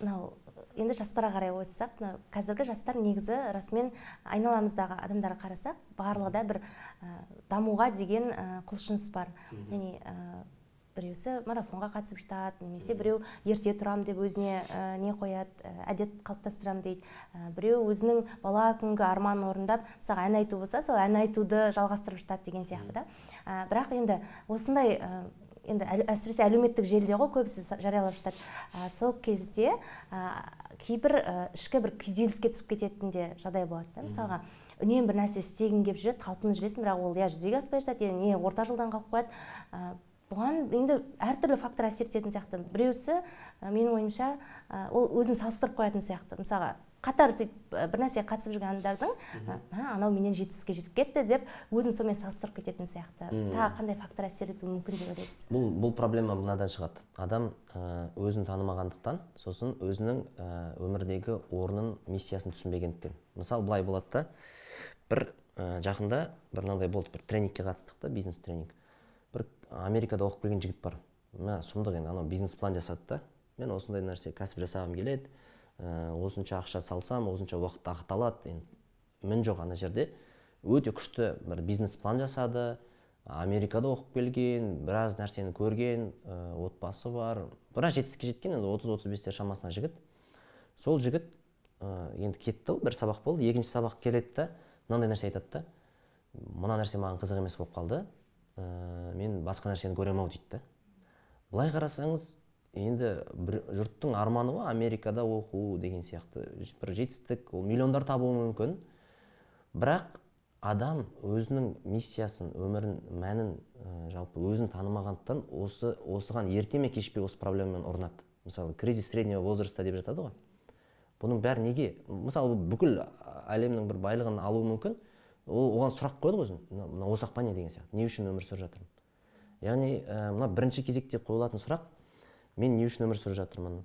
Мынау енді жастарға қарай ойыссақ мына қазіргі жастар негізі расымен айналамыздағы адамдарға қарасақ барлығы да бір ә, дамуға деген ә, құлшыныс бар. Яғни біреусі марафонға қатысып жатады немесе біреу ерте тұрамын деп өзіне ә, не қояды ә, әдет қалыптастырамын дейді. Ә, біреу өзінің бала күнгі арманын орындап мысалы ән айту болса сол ән айтуды жалғастырып жатады деген сияқты да. Ә, бірақ енді осындай ә, енді әсіресе әлеуметтік желіде ғой көбісі жариялап жатады. Ә, сол кезде ә, кейбір ә, ішкі бір күйзеліске түсіп кететін де жағдай болады да мысалға. Үнемі бір нәрсе істегің келіп жүреді талпынып жүресің бірақ ол я жүзеге аспай жатады не орта жолдан қалып қояды. Бұған енді әртүрлі фактор әсер ететін сияқты. Біреусі менің ойымша ол өзін салыстырып қоятын сияқты. Мысалға қатар сөйтіп бір нәрсеге қатысып жүрген адамдардың анау менен жетістікке жетіп кетті деп өзін сонымен салыстырып кететін сияқты. Тағы қандай фактор әсер етуі мүмкін деп ойлайсыз? Бұл бұл проблема мынадан шығады. Адам өзін танымағандықтан сосын өзінің өмірдегі орнын миссиясын түсінбегендіктен. Мысалы былай болады да бір жақында бір мынандай болды бір тренингке қатыстық та бизнес тренинг бір америкада оқып келген жігіт бар. Мә сұмдық енді анау бизнес план жасады да. Мен осындай нәрсе кәсіп жасағым келеді. Осынша ақша салсам осынша уақытта ақталады енді мін жоқ ана жерде. Өте күшті бір бизнес план жасады. Америкада оқып келген біраз нәрсені көрген ә, отбасы бар. Біраз жетістікке жеткен енді отыз отыз бестер шамасында жігіт. Сол жігіт ә, енді кетті бір сабақ болды. Екінші сабақ келеді да мынандай нәрсе айтады да. Мына нәрсе маған қызық емес болып қалды. Ә, мен басқа нәрсені көремін ау дейді да былай қарасаңыз енді бір, жұрттың арманы ғой америкада оқу деген сияқты. Бір жетістік ол миллиондар табуы мүмкін. Бірақ адам өзінің миссиясын өмірін мәнін ә, жалпы өзін танымағандықтан осы осыған ерте ме кеш пе осы проблемамен ұрынады мысалы кризис среднего возраста деп жатады ғой. Бұның бәрі неге? Мысалы бүкіл әлемнің бір байлығын алуы мүмкін. Ол оған сұрақ қояды ғой өзін. Мына па не деген сияқты. Не үшін өмір сүріп жатырмын? Яғни ә, мына бірінші кезекте қойылатын сұрақ мен не үшін өмір сүріп жатырмын?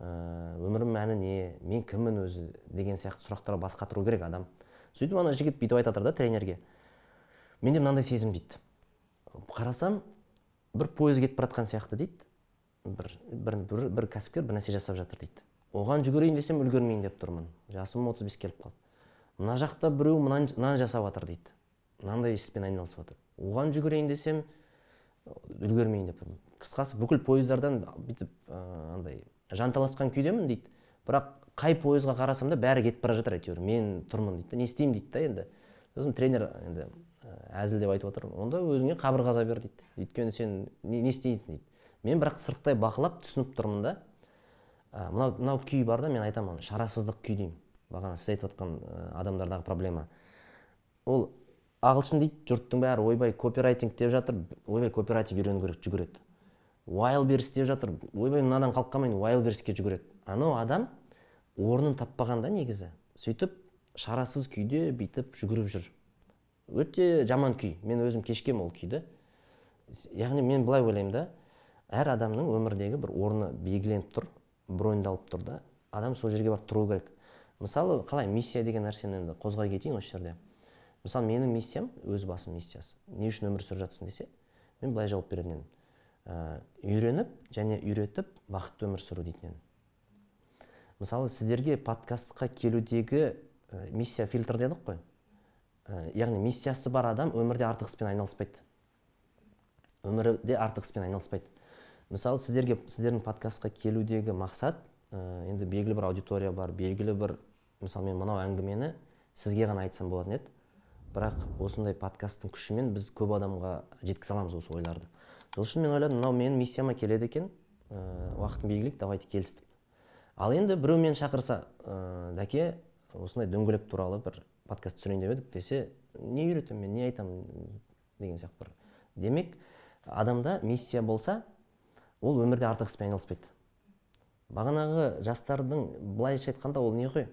Өмірімнің мәні не? Мен кіммін өзі? деген сияқты сұрақтарға бас қатыру керек адам. Сөйтіп ана жігіт бүйтіп айтып да тренерге. Менде мынандай сезім дейді. Қарасам бір пойыз кетіп бара жатқан сияқты дейді. Бір бір, бір, бір кәсіпкер бір нәрсе жасап жатыр дейді. Оған жүгірейін десем үлгермейін деп тұрмын. Жасым отыз бес келіп қалды. Мына жақта біреу мынаны жасап жатыр дейді. Мынандай іспен айналысып жатыр. Оған жүгірейін десем үлгермейін деп тұрмын. Қысқасы бүкіл пойыздардан бүйтіп андай жанталасқан күйдемін дейді. Бірақ қай пойызға қарасам да бәрі кетіп бара жатыр әйтеуір. Мен тұрмын дейді не істеймін дейді да енді. Сосын тренер енді әзілдеп айтып отыр. Онда өзіңе қабыр қаза бер дейді. Өйткені сен не, не істейсің дейді. Мен бірақ сырттай бақылап түсініп тұрмын да мынау мынау күй бар да мен айтамын шарасыздық күй деймін. Бағана сіз айтып отқан адамдардағы проблема. Ол ағылшын дейді жұрттың бәрі ойбай копирайтинг деп жатыр. Ойбай кооператив үйрену керек жүгіреді. Wildberries деп жатыр. Ойбай мынадан қалып қалмайын wildberriesке жүгіреді. Анау адам орнын таппаған да негізі сөйтіп шарасыз күйде бүйтіп жүгіріп жүр. Өте жаман күй. Мен өзім кешкем ол күйді. Яғни мен былай ойлаймын да әр адамның өмірдегі бір орны белгіленіп тұр броньдалып тұр да адам сол жерге барып тұру керек. Мысалы қалай миссия деген нәрсені енді қозғай кетейін осы жерде. Мысалы менің миссиям өз басым миссиясы. Не үшін өмір сүріп жатсың десе мен былай жауап беретін едім. Ә, үйреніп және үйретіп бақытты өмір сүру дейтін мысалы сіздерге подкастқа келудегі ә, миссия фильтр дедік қой. Ә, яғни миссиясы бар адам өмірде артық іспен айналыспайды. Өмірде артық іспен айналыспайды. Мысалы сіздерге сіздердің подкастқа келудегі мақсат ә, енді белгілі бір аудитория бар белгілі бір мысалы мен мынау әңгімені сізге ғана айтсам болатын еді. Бірақ осындай подкасттың күшімен біз көп адамға жеткізе аламыз осы ойларды. Үшін мен ойладым мынау менің миссияма келеді екен. Ә, уақытын белгілейік давайте келістік. Ал енді біреу мені шақырса ә, дәке осындай дөңгелек туралы бір подкаст түсірейін деп едік десе не үйретемін мен не айтамын деген сияқты бір. Демек адамда миссия болса ол өмірде артық іспен айналыспайды. Бағанағы жастардың былайша айтқанда ол не ғой?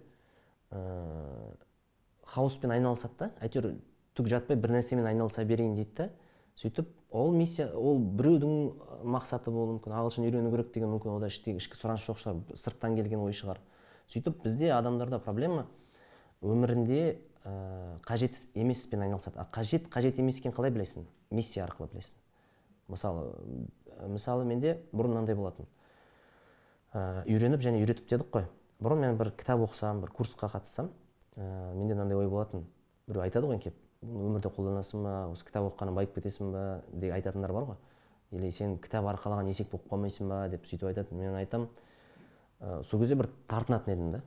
Ә, хаоспен айналысады да. Әйтеуір түк жатпай бір нәрсемен айналыса берейін дейді да. Сөйтіп ол миссия ол біреудің мақсаты болуы мүмкін ағылшын үйрену керек деген мүмкін ода ішкі, ішкі сұраныс жоқ шығар сырттан келген ой шығар. Сөйтіп бізде адамдарда проблема өмірінде ә, қажет емес іспен айналысады. А қажет қажет емес екенін қалай білесің? Миссия арқылы білесің. Мысалы мысалы менде бұрын мынандай болатын. Ә, үйреніп және үйретіп дедік қой. Бұрын мен бір кітап оқысам бір курсқа қатыссам ә, менде мынандай ой болатын. Біреу айтады ғой келіп өмірде қолданасың ба? осы кітап оқығаннан байып кетесің ба? деп айтатындар бар ғой. Или сен кітап арқалаған есек болып қалмайсың ба? деп сөйтіп айтады мен айтамын ә, сол кезде бір тартынатын едім да.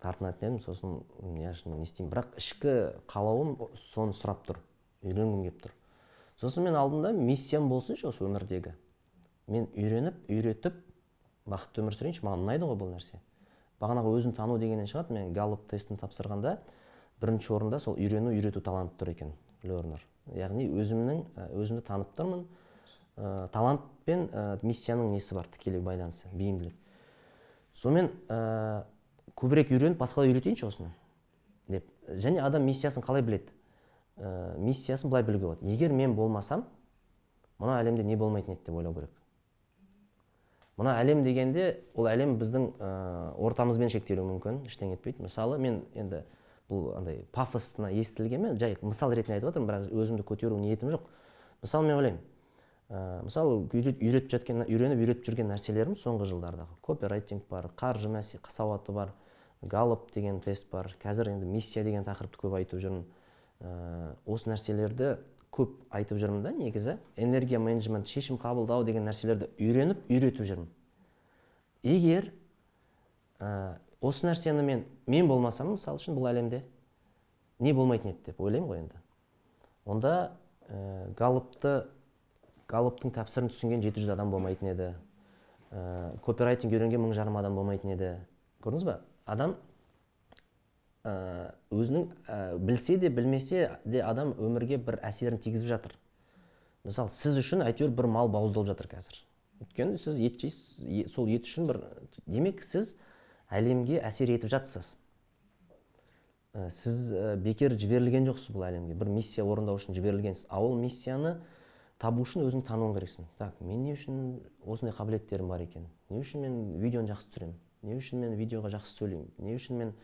Тартынатын едім. Сосын не не істеймін. Бірақ ішкі қалауым соны сұрап тұр. Үйренгім келіп тұр. Сосын мен алдым миссиям болсыншы осы өмірдегі. Мен үйреніп үйретіп бақытты өмір сүрейінші. Маған ұнайды ғой бұл нәрсе. Бағанағы өзін тану дегеннен шығады. Мен галлоп тестін тапсырғанда бірінші орында сол үйрену үйрету таланты тұр екен лернер. Яғни өзімнің өзімді танып тұрмын. Ә, талант пен ә, миссияның несі бар тікелей байланысы бейімділік. Сонымен ә, көбірек үйреніп басқалар үйретейінші осыны деп. Және адам миссиясын қалай біледі? Ә, миссиясын былай білуге болады. Егер мен болмасам мына әлемде не болмайтын еді деп ойлау керек. Мына әлем дегенде ол әлем біздің ә, ортамызбен шектелуі мүмкін ештеңе етпейді. Мысалы мен енді бұл андай пафосно естілгенмен жай мысал ретінде айтып жатырмын бірақ өзімді көтеру ниетім жоқ. Мысалы мен ойлаймын ә, мысалы үйретіп жатқан үйреніп үйретіп жүрген нәрселерім соңғы жылдардағы. Копирайтинг бар қаржы мәсе сауаты бар галлоп деген тест бар қазір енді миссия деген тақырыпты көп айтып жүрмін. Ә, осы нәрселерді көп айтып жүрмін да негізі. Энергия менеджмент шешім қабылдау деген нәрселерді үйреніп үйретіп жүрмін. Егер осы нәрсені мен мен болмасам мысалы үшін бұл әлемде не болмайтын еді деп ойлаймын ғой енді. Онда ә, галлопты галлоптың тәпсірін түсінген 700 адам болмайтын еді. Ә, копирайтинг үйренген мың жарым адам болмайтын еді. Көрдіңіз ба? Адам ә, өзінің ә, білсе де білмесе де адам өмірге бір әсерін тигізіп жатыр. Мысалы сіз үшін әйтеуір бір мал бауыздалып жатыр қазір. Өйткені сіз ет жейсіз сол ет үшін бір демек сіз әлемге әсер етіп жатсыз. Ә, сіз ә, бекер жіберілген жоқсыз бұл әлемге. бір миссия орындау үшін жіберілгенсіз. А ол миссияны табу үшін өзің тануың керексің. Так мен не үшін осындай қабілеттерім бар екен? Не үшін мен видеоны жақсы түсіремін? Не үшін мен видеоға жақсы сөйлеймін? Не үшін мен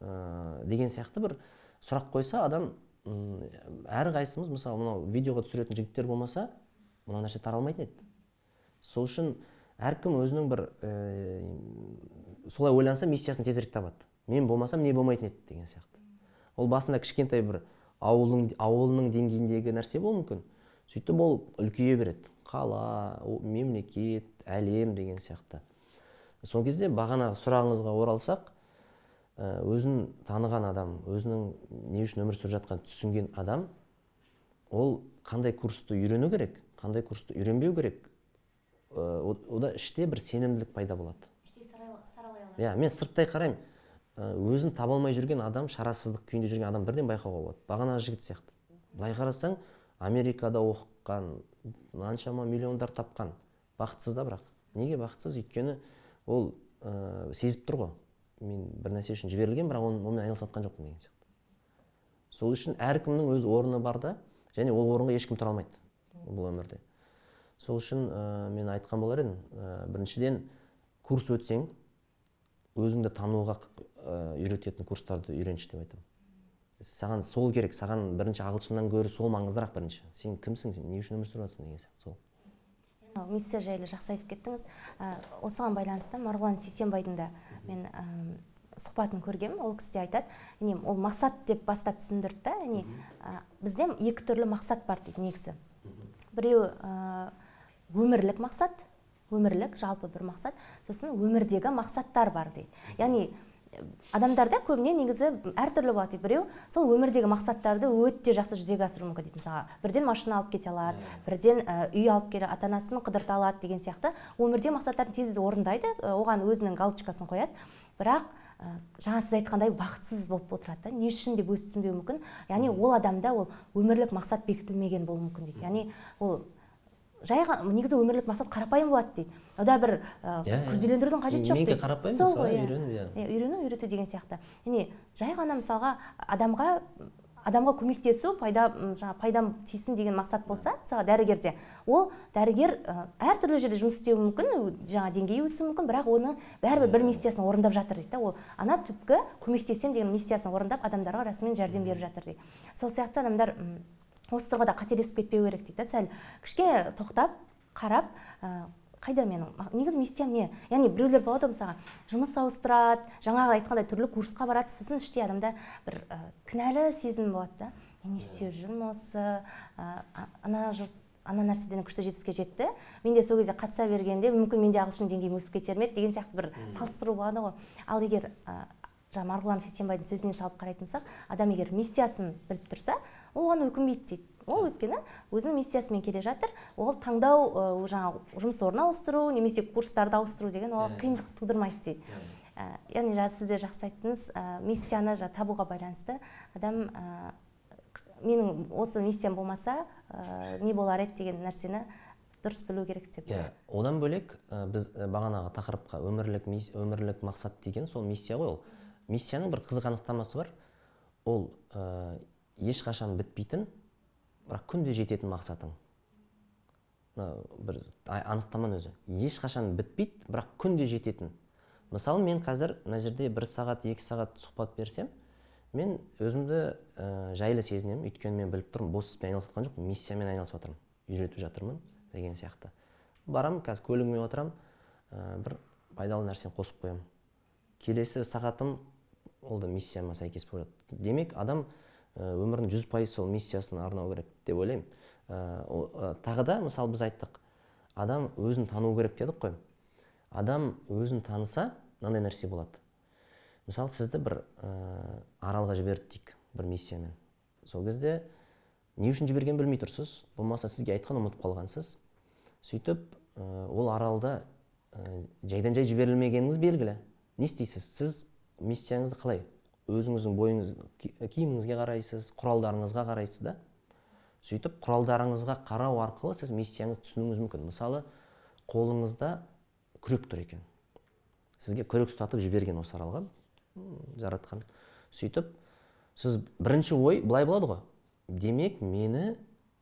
ә, деген сияқты бір сұрақ қойса адам әрқайсымыз мысалы мынау видеоға түсіретін жігіттер болмаса мына нәрсе таралмайтын еді. Сол үшін әркім өзінің бір ә, солай ойланса миссиясын тезірек табады. Мен болмасам не болмайтын еді деген сияқты. Ол басында кішкентай бір ауылың ауылының деңгейіндегі нәрсе болуы мүмкін. Сөйтіп ол үлкейе береді. Қала мемлекет әлем деген сияқты. Сол кезде бағанағы сұрағыңызға оралсақ өзін таныған адам өзінің не үшін өмір сүріп жатқанын түсінген адам ол қандай курсты үйрену керек қандай курсты үйренбеу керек ода іште бір сенімділік пайда болады. Іштей саралай алады. Иә мен сырттай қараймын. Ә, өзін таба алмай жүрген адам шарасыздық күйінде жүрген адам бірден байқауға болады. Бағанағы жігіт сияқты. Былай қарасаң америкада оқыған қаншама миллиондар тапқан. Бақытсыз да бірақ. Неге бақытсыз? Өйткені ол ә, сезіп тұр ғой. Мен бір нәрсе үшін жіберілген бірақ оны- онымен айналысып жатқан жоқпын деген сияқты. Сол үшін әркімнің өз орны бар да және ол орынға ешкім тұра алмайды бұл өмірде. Сол үшін ә, мен айтқан болар едім. Ә, біріншіден курс өтсең өзіңді тануға ә, үйрететін курстарды үйренші деп айтамын. Саған сол керек. Саған бірінші ағылшыннан гөрі сол маңыздырақ бірінші. Сен кімсің сен? Не үшін өмір сүріп жатрсың деген сияқты сол. Миссия жайлы жақсы айтып кеттіңіз. Ә, осыған байланысты марғұлан сейсенбайдың да мен әм, сұхбатын көргенмін. Ол кісі де айтады. Яғни ол мақсат деп бастап түсіндірді да. Яғни ә, бізде екі түрлі мақсат бар дейді негізі. Біреуі ә, өмірлік мақсат өмірлік жалпы бір мақсат сосын өмірдегі мақсаттар бар дейді. Яғни адамдарда көбіне негізі әртүрлі болады дейді біреу. Сол өмірдегі мақсаттарды өте жақсы жүзеге асыру мүмкін дейді. Мысалға бірден машина алып кете алады бірден ә, үй алып келе ата анасын қыдырта алады деген сияқты. Өмірдегі мақсаттарын тез орындайды оған өзінің галочкасын қояды. Бірақ ә, жаңа сіз айтқандай бақытсыз болып отырады да не үшін деп өзі түсінбеуі мүмкін. Яғни ол адамда ол өмірлік мақсат бекітілмеген болуы мүмкін дейді. Яғни ол жай негізі өмірлік мақсат қарапайым болады дейді. Ода бір ә, Иә, иә. күрделендірудің қажеті жоқ дейді. қарапайым сол ғой иә. үйрену, иә. Үйрену үйрету деген сияқты. Яғни жай ғана мысалға адамға адамға көмектесу пайда м, жаңа пайдам тисін деген мақсат болса мысалы дәрігерде. Ол дәрігер әртүрлі жерде жұмыс істеуі мүмкін ө- жаңа деңгейі өсуі мүмкін бірақ оны бәрібір бір миссиясын орындап жатыр дейді да. Ол ана түпкі көмектесемін деген миссиясын орындап адамдарға расымен жәрдем беріп жатыр дейді. Сол сияқты адамдар осы тұрғыда қателесіп кетпеу керек дейді. Да сәл кішкене тоқтап қарап ә, қайда менің негізі миссиям не? Яғни біреулер болады ғой мысалға жұмыс ауыстырады жаңағы айтқандай түрлі курсқа барады сосын іштей адамда бір ә, кінәлі сезім болады да. Мен не істеп жүрмін осы ә, ана жұрт ана нәрседен күшті жетістікке жетті. Мен де сол кезде қатыса бергенде мүмкін менде ағылшын деңгейім өсіп кетер ме еді деген сияқты бір салыстыру болады ғой. Ал егер ә, жаңа марғұлан сейсенбайдың сөзіне салып қарайтын болсақ адам егер миссиясын біліп тұрса ол оған өкінбейді дейді. Ол өйткені өзінің миссиясымен келе жатыр. Ол таңдау жаңағы жұмыс орнын ауыстыру немесе курстарды ауыстыру деген оған қиындық тудырмайды дейді. Ә, яғни жаңа сіз де жақсы айттыңыз. Ә, миссияны жаңа табуға байланысты адам ә, менің осы миссиям болмаса ә, не болар еді деген нәрсені дұрыс білу керек деп. Иә одан бөлек ә, біз бағанағы тақырыпқа өмірлік өмірлік мақсат деген сол миссия ғой ол. Миссияның бір қызық анықтамасы бар. Ол ә, ешқашан бітпейтін бірақ күнде жететін мақсатың. Мына бір анықтаманың өзі. Ешқашан бітпейді бірақ күнде жететін. Мысалы мен қазір мына жерде бір сағат екі сағат сұхбат берсем мен өзімді ә, жайлы сезінемін. Өйткені мен біліп тұрмын бос іспен айналысып жатқан жоқпын миссиямен айналысып жатырмын үйретіп жатырмын деген сияқты. Барамын қазір көлігіме отырамын ә, бір пайдалы нәрсені қосып қоямын. Келесі сағатым ол да миссияма сәйкес болады демек адам өмірінің жүз пайыз сол миссиясына арнау керек деп ойлаймын. О- ә, тағы да мысалы біз айттық. Адам өзін тану керек дедік қой. Адам өзін таныса мынандай нәрсе болады. Мысалы сізді бір ә, аралға жіберді дейік бір миссиямен. Сол кезде не үшін жібергенін білмей тұрсыз болмаса сізге айтқан ұмытып қалғансыз. Сөйтіп ә, ол аралда ә, жайдан жай жіберілмегеніңіз белгілі. Не істейсіз? Сіз миссияңызды қалай өзіңіздің бойыңыз киіміңізге қарайсыз құралдарыңызға қарайсыз да сөйтіп құралдарыңызға қарау арқылы сіз миссияңызды түсінуіңіз мүмкін. Мысалы қолыңызда күрек тұр екен. Сізге күрек ұстатып жіберген осы аралға. Жаратқан. Сөйтіп сіз бірінші ой былай болады ғой. Демек мені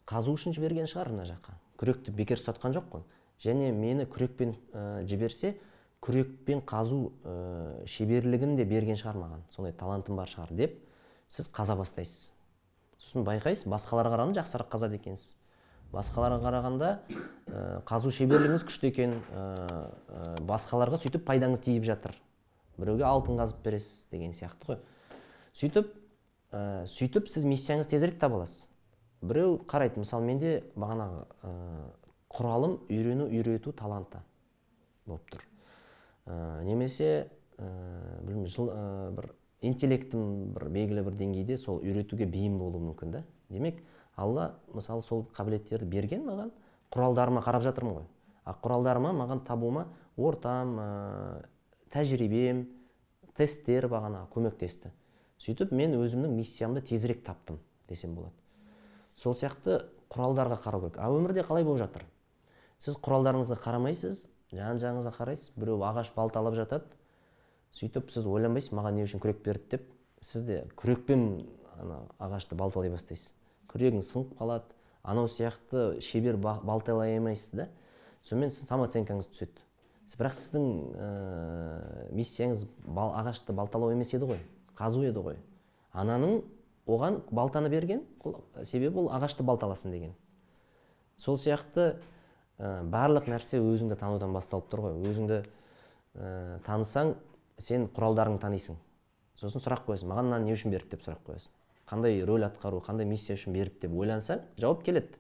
қазу үшін жіберген шығар мына жаққа. Күректі бекер ұстатқан жоқ қой. Және мені күрекпен ә, жіберсе күрекпен қазу ә, шеберлігін де берген шығар маған. Сондай талантым бар шығар деп сіз қаза бастайсыз. Сосын байқайсыз басқаларға қарағанда жақсырақ қазады екенсіз. Басқаларға қарағанда ә, қазу шеберлігіңіз күшті екен ә, басқаларға сөйтіп пайдаңыз тиіп жатыр. Біреуге алтын қазып бересіз деген сияқты ғой. Сөйтіп ә, сөйтіп сіз миссияңызды тезірек таба аласыз. Біреу қарайды мысалы менде бағанағы құралым үйрену үйрету таланты болып тұр. Ә, немесе ә, білмеймін жыл, ә, бір интеллектім бір белгілі бір деңгейде сол үйретуге бейім болуы мүмкін да. Демек алла мысалы сол қабілеттерді берген маған құралдарыма қарап жатырмын ғой. А құралдарыма маған табуыма ортам ә, тәжірибем тесттер бағана көмектесті сөйтіп мен өзімнің миссиямды тезірек таптым десем болады. Сол сияқты құралдарға қарау керек. А өмірде қалай болып жатыр? Сіз құралдарыңызға қарамайсыз жан жағыңызға қарайсыз біреу ағаш балталап жатады. Сөйтіп сіз ойланбайсыз маған не үшін күрек берді деп. Сіз де күрекпен ана ағашты балталай бастайсыз. Күрегіңіз сынып қалады анау сияқты шебер балталай алмайсыз да. Сонымен сіз самооценкаңыз түседі. Бірақ сіздің ә, миссияңыз бал, ағашты балталау емес еді ғой қазу еді ғой. Ананың оған балтаны берген себебі ол ағашты балталасын деген. Сол сияқты ә, барлық нәрсе өзіңді танудан басталып тұр ғой. Өзіңді ә, танысаң сен құралдарыңды танисың. Сосын сұрақ қоясың. Маған мынаны не үшін берді деп сұрақ қоясың. Қандай рөл атқару қандай миссия үшін берді деп ойлансаң жауап келеді.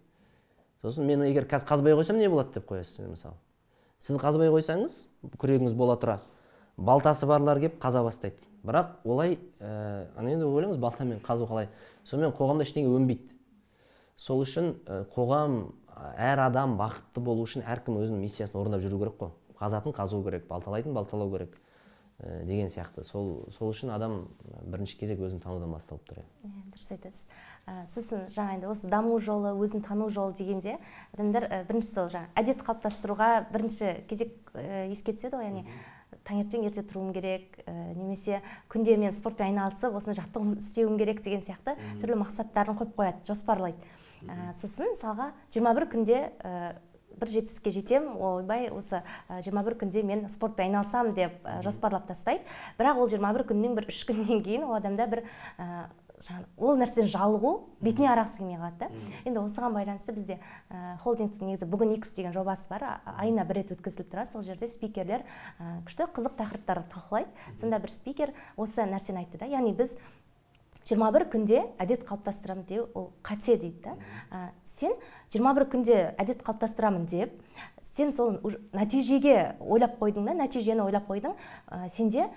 Сосын мен егер қазір қазбай қойсам не болады деп қоясыз мысалы? Сіз қазбай қойсаңыз күрегіңіз бола тұра. Балтасы барлар келіп қаза бастайды. Бірақ олай ә, енді ойлаңыз балтамен қазу қалай? Сонымен қоғамда ештеңе өнбейді. Сол үшін қоғам әр адам бақытты болу үшін әркім өзінің миссиясын орындап жүру керек қой. Қазатын қазу керек балталайтын балталау керек ә, деген сияқты. Сол сол үшін адам бірінші кезек өзін танудан басталып тұр иә. Дұрыс айтасыз. Ә, сосын жаңа енді осы даму жолы өзін тану жолы дегенде адамдар ә, бірінші сол жаңағы әдет қалыптастыруға бірінші кезек ә, еске түседі ғой яғни таңертең ерте тұруым керек ә, немесе күнде мен спортпен айналысып осыны жаттығу істеуім керек деген сияқты түрлі мақсаттарын қойып қояды жоспарлайды. Ә, сосын мысалға 21 күнде ә, бір жетістікке жетем. Ойбай осы жиырма бір күнде мен спортпен айналысамын деп жоспарлап тастайды. Бірақ ол 21 күннен бір үш күннен кейін ол адамда бір ол нәрседен жалығу бетіне қарағысы келмей қалады да. Енді осыған байланысты бізде ә, холдингтің негізі бүгін икс деген жобасы бар. Айына бір рет өткізіліп тұрады. Сол жерде спикерлер ә, күшті қызық тақырыптарды талқылайды. Сонда бір спикер осы нәрсені айтты да яғни біз 21 күнде әдет қалыптастырамын деу ол қате дейді да. Ә, сен 21 күнде әдет қалыптастырамын деп сен сол нәтижеге ойлап қойдың да нәтижені ойлап қойдың ә, сенде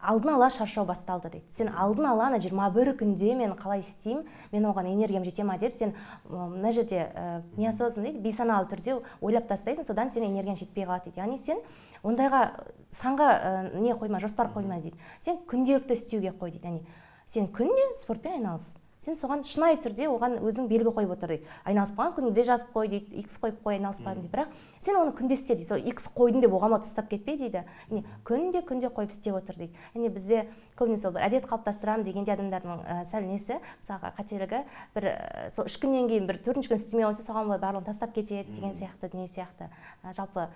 алдын ала шаршау басталды дейді. Сен алдын ала ана жиырма бір күнде мен қалай істеймін мен оған энергиям жете ма деп сен мына жерде ә, неосознанно дейді бейсаналы түрде ойлап тастайсың содан сенің энергияң жетпей қалады дейді. Яғни сен ондайға санға ә, не қойма жоспар қойма дейді. Сен күнделікті істеуге қой дейді. Яғни сен күнде спортпен айналыс сен соған шынайы түрде оған өзің белгі қойып отыр дейді. Айналыспаған қалған күніңде жазып қой дейді икс қойып қой айналыспадым дейді. Бірақ сен оны күнде істе дейді. Сол икс қойдың деп оған тастап кетпе дейді. Яғни күнде күнде қойып істеп отыр дейді. Яғни бізде көбіне сол бір әдет қалыптастырамын дегенде адамдардың ә, сәл несі мысалға қателігі бір ә, сол үш күннен кейін бір төртінші күн істемей қойса соған былай барлығын тастап кетеді деген сияқты дүние сияқты. Ә, жалпы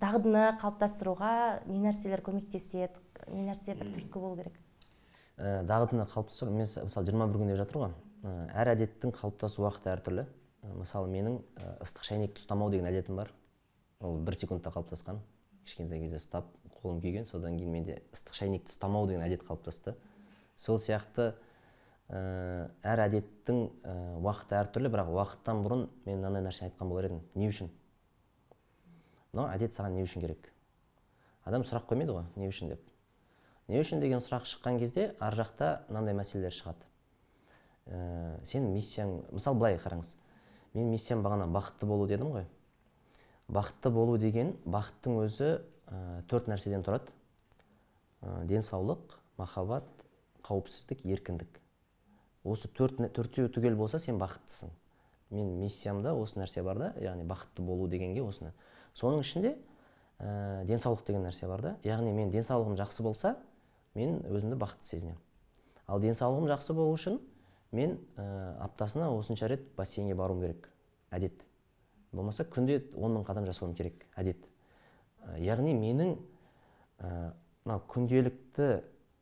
дағдыны қалыптастыруға не нәрселер көмектеседі не нәрсе бір түрткі болу керек. Ә, дағдыны қалыптастыру мысалы жиырма бір күн деп жатыр ғой әр әдеттің қалыптасу уақыты әртүрлі ә, мысалы менің ыстық шәйнекті ұстамау деген әдетім бар. Ол бір секундта қалыптасқан кішкентай кезде ұстап қолым күйген содан кейін менде ыстық шәйнекті ұстамау деген әдет қалыптасты сол сияқты ә, әр әдеттің ә, уақыты әртүрлі бірақ уақыттан бұрын мен мынандай нәрсе айтқан болар едім не үшін мынау әдет саған не үшін керек? Адам сұрақ қоймайды ғой не үшін деп. Не үшін деген сұрақ шыққан кезде ар жақта мынандай мәселелер шығады. Ә, сенің миссияң мысалы былай қараңыз. Мен миссиям бағана бақытты болу дедім ғой. Бақытты болу деген бақыттың өзі ә, төрт нәрседен тұрады. Ә, денсаулық махаббат қауіпсіздік еркіндік. Осы төрт төртеуі түгел болса сен бақыттысың. Мен миссиямда осы нәрсе бар да яғни бақытты болу дегенге осыны. Соның ішінде ә, денсаулық деген нәрсе бар да. Яғни мен денсаулығым жақсы болса мен өзімді бақытты сезінемін. Ал денсаулығым жақсы болу үшін мен ә, аптасына осынша рет бассейнге баруым керек. Әдет. Болмаса күнде он мың қадам жасауым керек. Әдет. Ә, яғни менің мынау ә, күнделікті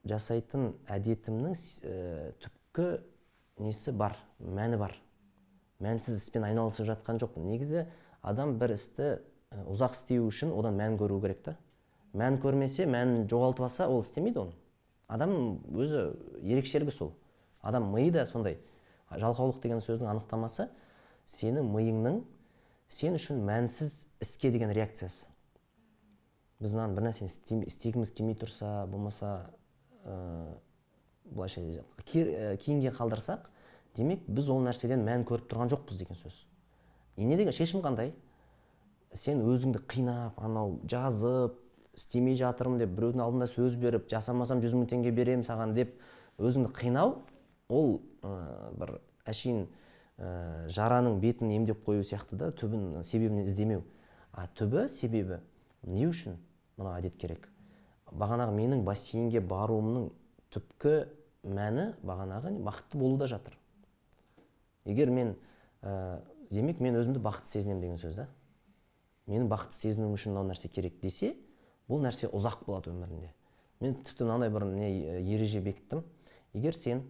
жасайтын әдетімнің ә, түпкі несі бар мәні бар. Мәнсіз іспен айналысып жатқан жоқпын. Негізі адам бір істі ұзақ істеу үшін одан мән көру керек та. Мән көрмесе мәнін жоғалтып алса ол істемейді оны. Адам өзі ерекшелігі сол. Адам миы да сондай. Жалқаулық деген сөздің анықтамасы сенің миыңның сен үшін мәнсіз іске деген реакциясы. Біз мынаны бір нәрсені істегіміз келмей тұрса болмаса ә, былайша кейінге қалдырсақ демек біз ол нәрседен мән көріп тұрған жоқпыз деген сөз. И не деген шешім қандай? Сен өзіңді қинап анау жазып істемей жатырмын деп біреудің алдында сөз беріп жасамасам жүз мың теңге беремін саған деп өзіңді қинау ол ә, бір әшейін ә, жараның бетін емдеп қою сияқты да түбін себебін іздемеу. А түбі себебі не үшін мынау әдет керек? Бағанағы менің бассейнге баруымның түпкі мәні бағанағы бақытты болуда жатыр. Егер мен ә, демек мен өзімді бақытты сезінемін деген сөз да? Менің бақытты сезінуім үшін мынау нәрсе керек десе бұл нәрсе ұзақ болады өмірінде. Мен тіпті мынандай бір не ереже бекіттім. Егер сен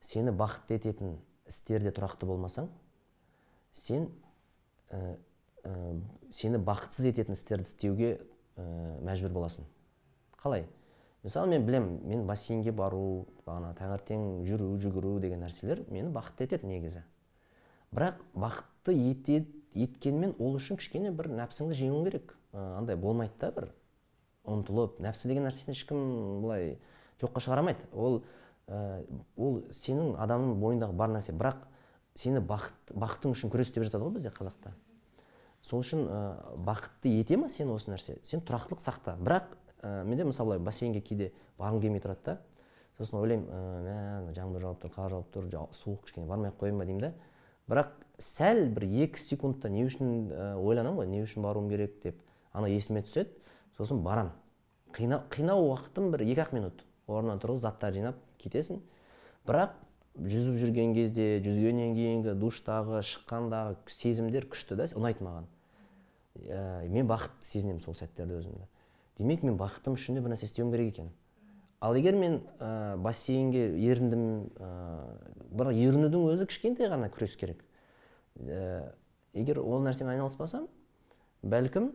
сені бақытты ететін істерде тұрақты болмасаң сен ә, ә, сені бақытсыз ететін істерді істеуге ә, мәжбүр боласың. Қалай? Мысалы мен білем мен бассейнге бару бағана таңертең жүру жүгіру деген нәрселер мені бақытты етеді негізі. Бірақ бақытты етеді еткенмен ол үшін кішкене бір нәпсіңді жеңуің керек. Ә, андай болмайды да бір. Ұмтылып нәпсі деген нәрсені ешкім былай жоққа шығара ол ә, ол сенің адамның бойындағы бар нәрсе. Бірақ сені бақыт бақытың үшін күрес деп жатады ғой бізде қазақта. Сол үшін ә, бақытты ете ма сені осы нәрсе? Сен тұрақтылық сақта. Бірақ ә, менде мысалы былай бассейнге кейде барғым келмей тұрады да. Сосын ойлаймын мә жаңбыр жауып тұр қар жауып тұр суық кішкене бармай ақ қояйын ба? деймін да. Бірақ сәл бір екі секундта не үшін ә, ойланамын ғой не үшін баруым керек деп. Ана есіме түседі. Сосын барам. Қинау, қинау уақытым бір екі ақ минут. Орнынан тұрып заттар жинап кетесің. Бірақ жүзіп жүрген кезде жүзгеннен кейінгі душтағы шыққандағы сезімдер күшті да ұнайды маған. Ә, мен бақытты сезінемін сол сәттерде өзімді. Демек мен бақытым үшін де бір нәрсе істеуім керек екен. Ал егер мен ә, бассейнге еріндім ә, бірақ ерінудің өзі кішкентай ғана күрес керек. Ә, егер ол нәрсемен айналыспасам бәлкім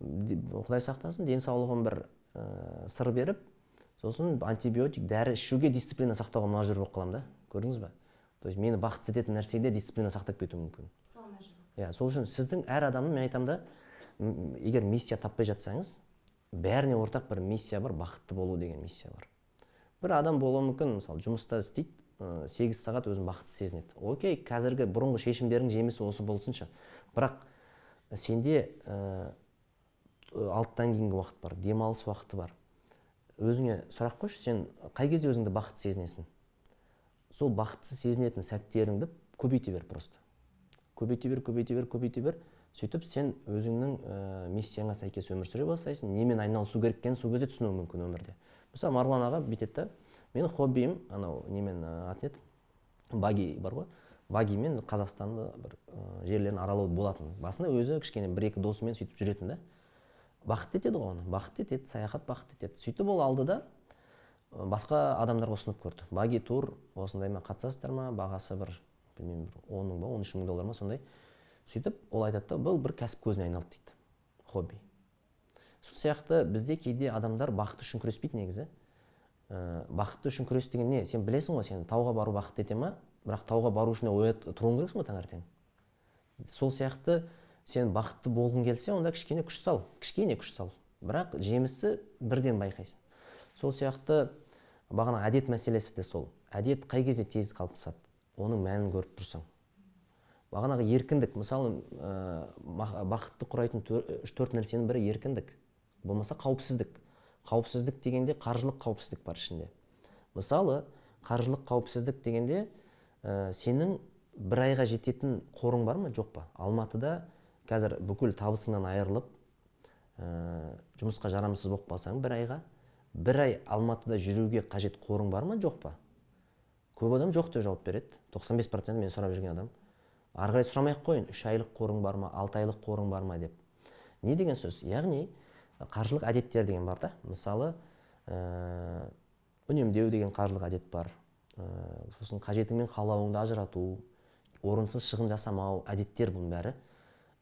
құдай сақтасын денсаулығым бір ә, сыр беріп сосын антибиотик дәрі ішуге дисциплина сақтауға мәжбүр болып қаламын да көрдіңіз ба то есть мені бақытсыз ететін нәрседе дисциплина сақтап кетуім мүмкін. Иә сол үшін сіздің әр адамның мен айтамын да егер миссия таппай жатсаңыз бәріне ортақ бір миссия бар бақытты болу деген миссия бар. Бір адам болуы мүмкін мысалы жұмыста істейді сегіз сағат өзін бақытты сезінеді. Окей қазіргі бұрынғы шешімдердің жемісі осы болсыншы. Бірақ сенде ә, алттан кейінгі уақыт бар демалыс уақыты бар. Өзіңе сұрақ қойшы сен қай кезде өзіңді бақытты сезінесің? Сол бақытты сезінетін сәттеріңді көбейте бер просто. Көбейте бер көбейте бер көбейте бер. Сөйтіп сен өзіңнің ә, миссияңа сәйкес өмір сүре бастайсың. Немен айналысу керек екенін сол кезде түсінуің мүмкін өмірде. Мысалы марғұлан аға бүйтеді да менің хоббиім анау немен не еді? Баги бар ғой. Багимен қазақстанды бір ә, жерлерін аралау болатын. Басында өзі кішкене бір екі досымен сөйтіп жүретін да. Бақытты етеді ғой оны. Бақытты етеді саяхат бақытты етеді. Сөйтіп ол алды да басқа адамдарға ұсынып көрді. Баги тур осындайма қатысасыздар ма? Бағасы бір білмеймін бір он мың ба он үш мың доллар ма сондай. Сөйтіп ол айтады да бұл бір кәсіп көзіне айналды дейді. Хобби. Сол сияқты бізде кейде адамдар бақыт үшін күреспейді негізі. Ә, бақытты үшін күрес деген не? Сен білесің ғой сен тауға бару бақытты ете ма? Бірақ тауға бару үшін оят тұруың керексің ғой таңертең. Сол сияқты сен бақытты болғың келсе онда кішкене күш сал кішкене күш сал. Бірақ жемісі бірден байқайсың. Сол сияқты бағана әдет мәселесі де сол. Әдет қай кезде тез қалыптасады? Оның мәнін көріп тұрсаң. Бағанағы еркіндік. Мысалы ә, бақытты құрайтын үш төрт нәрсенің бірі еркіндік. Болмаса қауіпсіздік. Қауіпсіздік дегенде қаржылық қауіпсіздік бар ішінде. Мысалы қаржылық қауіпсіздік дегенде ә, сенің бір айға жететін қорың бар ма? Жоқ па. Алматыда қазір бүкіл табысыңнан айырылып ә, жұмысқа жарамсыз болып қалсаң бір айға бір ай алматыда жүруге қажет қорың бар ма? Жоқ па? Көп адам жоқ деп жауап береді. 95 процент мен сұрап жүрген адам. Ары қарай сұрамай ақ қояйын. Үш айлық қорың бар ма? Алты айлық қорың бар ма деп. Не деген сөз? Яғни қаржылық әдеттер деген бар да. Мысалы ә, үнемдеу деген қаржылық әдет бар. Ә, сосын қажетің мен қалауыңды ажырату орынсыз шығын жасамау әдеттер бұның бәрі.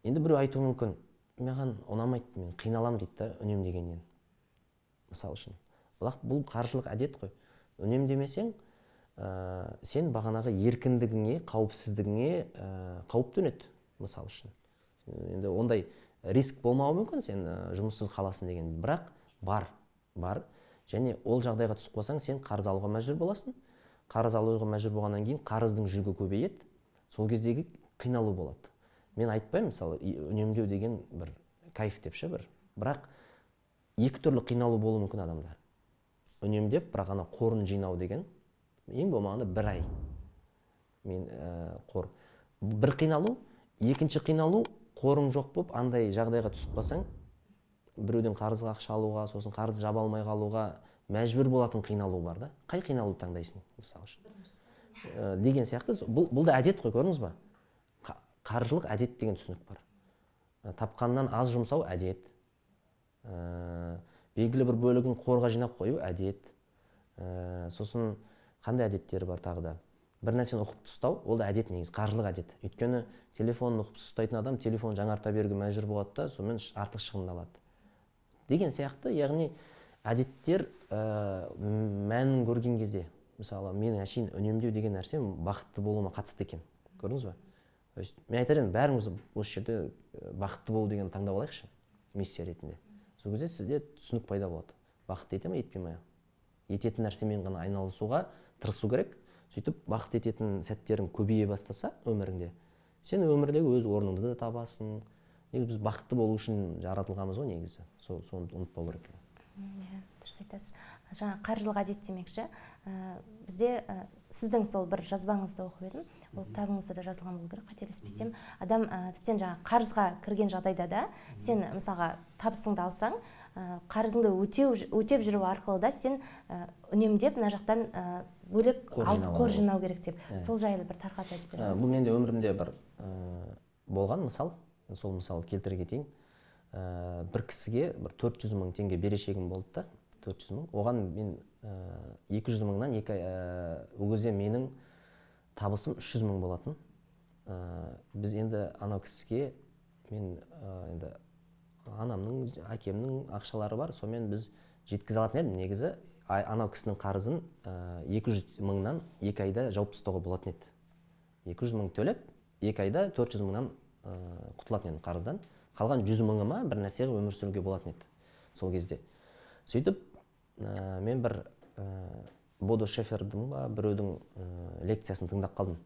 Енді біреу айтуы мүмкін маған ұнамайды мен қиналамын дейді да үнемдегеннен мысалы үшін. Бірақ бұл қаржылық әдет қой. Үнемдемесең ә, сен бағанағы еркіндігіңе қауіпсіздігіңе ә, қауіп төнеді мысалы үшін. Енді ондай риск болмауы мүмкін сен ә, жұмыссыз қаласың деген. Бірақ бар бар. Және ол жағдайға түсіп қалсаң сен қарыз алуға мәжбүр боласың. Қарыз алуға мәжбүр болғаннан кейін қарыздың жүгі көбейеді. Сол кездегі қиналу болады. Мен айтпаймын мысалы үнемдеу деген бір кайф деп ше бір. Бірақ екі түрлі қиналу болуы мүмкін адамда. Үнемдеп бірақ ана қорын жинау деген ең болмағанда бір ай. Мен ә, қор. Бір қиналу екінші қиналу қорың жоқ болып андай жағдайға түсіп қалсаң біреуден қарызға ақша алуға сосын қарыз жаба алмай қалуға мәжбүр болатын қиналу бар да. Қай қиналуды таңдайсың мысалы үшін? Ә, деген сияқты. Бұл, бұл да әдет қой көрдіңіз ба қаржылық әдет деген түсінік бар. Ә, тапқаннан аз жұмсау әдет. Ә, белгілі бір бөлігін қорға жинап қою әдет. Ә, сосын қандай әдеттер бар тағы да? Бір нәрсені ұқыпты ұстау ол да әдет негізі қаржылық әдет. Өйткені телефонын ұқыпсыз ұстайтын адам телефонын жаңарта беруге мәжбүр болады да сонымен артық шығындалады деген сияқты яғни әдеттер ә, мәнін көрген кезде мысалы менің әшейін үнемдеу деген нәрсе бақытты болуыма қатысты екен. Көрдіңіз ба то есть мен айтар едім бәріміз осы жерде бақытты болу дегенді таңдап алайықшы миссия ретінде. Сол кезде сізде түсінік пайда болады. Бақытты ете ма етпей ма ететін нәрсемен ғана айналысуға тырысу керек. Сөйтіп бақыт ететін сәттерің көбейе бастаса өміріңде сен өмірдегі өз орныңды да табасың. Негізі біз бақытты болу үшін жаратылғанбыз ғой негізі. Сол соны ұмытпау керек иә дұрыс айтасыз. Жаңа қаржылық әдет демекші ә, бізде ә, сіздің сол бір жазбаңызды оқып едім. Ол кітабыңызда да жазылған болу керек қателеспесем. Адам ә, тіптен жаңағы қарызға кірген жағдайда да сен мысалға табысыңды алсаң ә, қарызыңды өтеу өтеп жүру арқылы да сен ә, үнемдеп мына жақтан ә, бөлек қор жинау керек деп. Ә. сол жайлы бір тарқатып айтып беріңіз бұл менде өмірімде бір ә, болған мысал. Сол мысалды келтіре кетейін. Ә, бір кісіге бір төрт жүз мың теңге берешегім болды да. төрт жүз мың. Оған мен екі жүз мыңнан екі ол кезде менің табысым үш жүз мың болатын. Біз енді анау кісіге мен енді анамның әкемнің ақшалары бар сонымен біз жеткізе алатын едім. Негізі анау кісінің қарызын екі жүз мыңнан екі айда жауып тастауға болатын еді. Екі жүз мың төлеп екі айда төрт жүз мыңнан құтылатын едім қарыздан. Қалған жүз мыңыма бір нәрсеге өмір сүруге болатын еді сол кезде. Сөйтіп ә, мен бір ә, бодо шефердің ба біреудің ә, лекциясын тыңдап қалдым.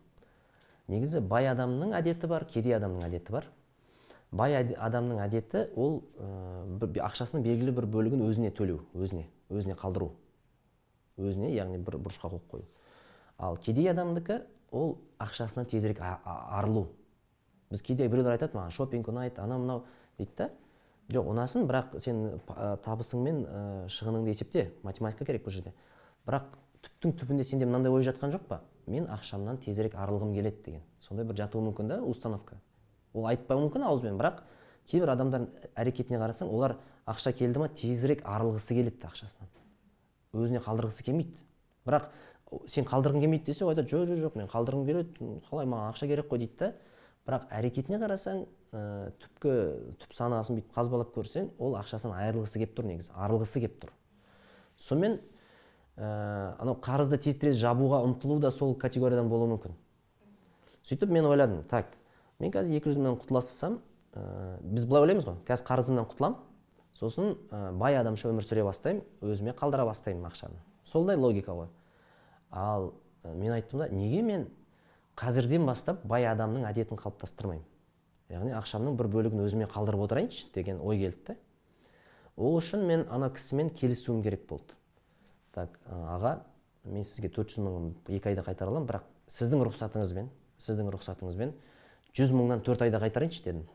Негізі бай адамның әдеті бар кедей адамның әдеті бар. Бай адамның әдеті ол ә, ақшасының белгілі бір бөлігін өзіне төлеу өзіне өзіне қалдыру. Өзіне яғни бір бұрышқа қойып қою. Ал кедей адамдікі ол ақшасынан тезірек арылу. Біз кейде біреулер айтады маған шопинг ұнайды анау мынау дейді да. Жоқ ұнасын бірақ сен табысың мен шығыныңды есепте математика керек бұл жерде. Бірақ түптің түбінде сенде мынандай ой жатқан жоқ па? Мен ақшамнан тезірек арылғым келеді деген. Сондай бір жатуы мүмкін да установка. Ол айтпауы мүмкін ауызбен бірақ кейбір адамдардың әрекетіне қарасаң олар ақша келді ма? тезірек арылғысы келеді ақшасынан. Өзіне қалдырғысы келмейді. Бірақ сен қалдырғың келмейді десе ол айтады жоқ жоқ жоқ мен қалдырғым келеді қалай маған ақша керек қой дейді да. Бірақ әрекетіне қарасаң ә, түпкі түп санасын бүйтіп қазбалап көрсең ол ақшасынан айырылғысы келіп тұр негізі арылғысы келіп тұр. Сонымен ә, анау қарызды тез тез жабуға ұмтылу да сол категориядан болуы мүмкін. Сөйтіп мен ойладым так мен қазір екі жүз мыңнан құтыла салсам ә, біз былай ойлаймыз ғой қазір қарызымнан құтыламын сосын ә, бай адамша өмір сүре бастаймын өзіме қалдыра бастаймын ақшаны сондай логика ғой. Ал ә, мен айттым да неге мен қазірден бастап бай адамның әдетін қалыптастырмаймын? Яғни ақшамның бір бөлігін өзіме қалдырып отырайыншы деген ой келді ол үшін мен ана кісімен келісуім керек болды. Так аға мен сізге 400 мың екі айда қайтара аламын бірақ сіздің рұқсатыңызбен сіздің рұқсатыңызбен жүз мыңнан төрт айда қайтарайыншы дедім.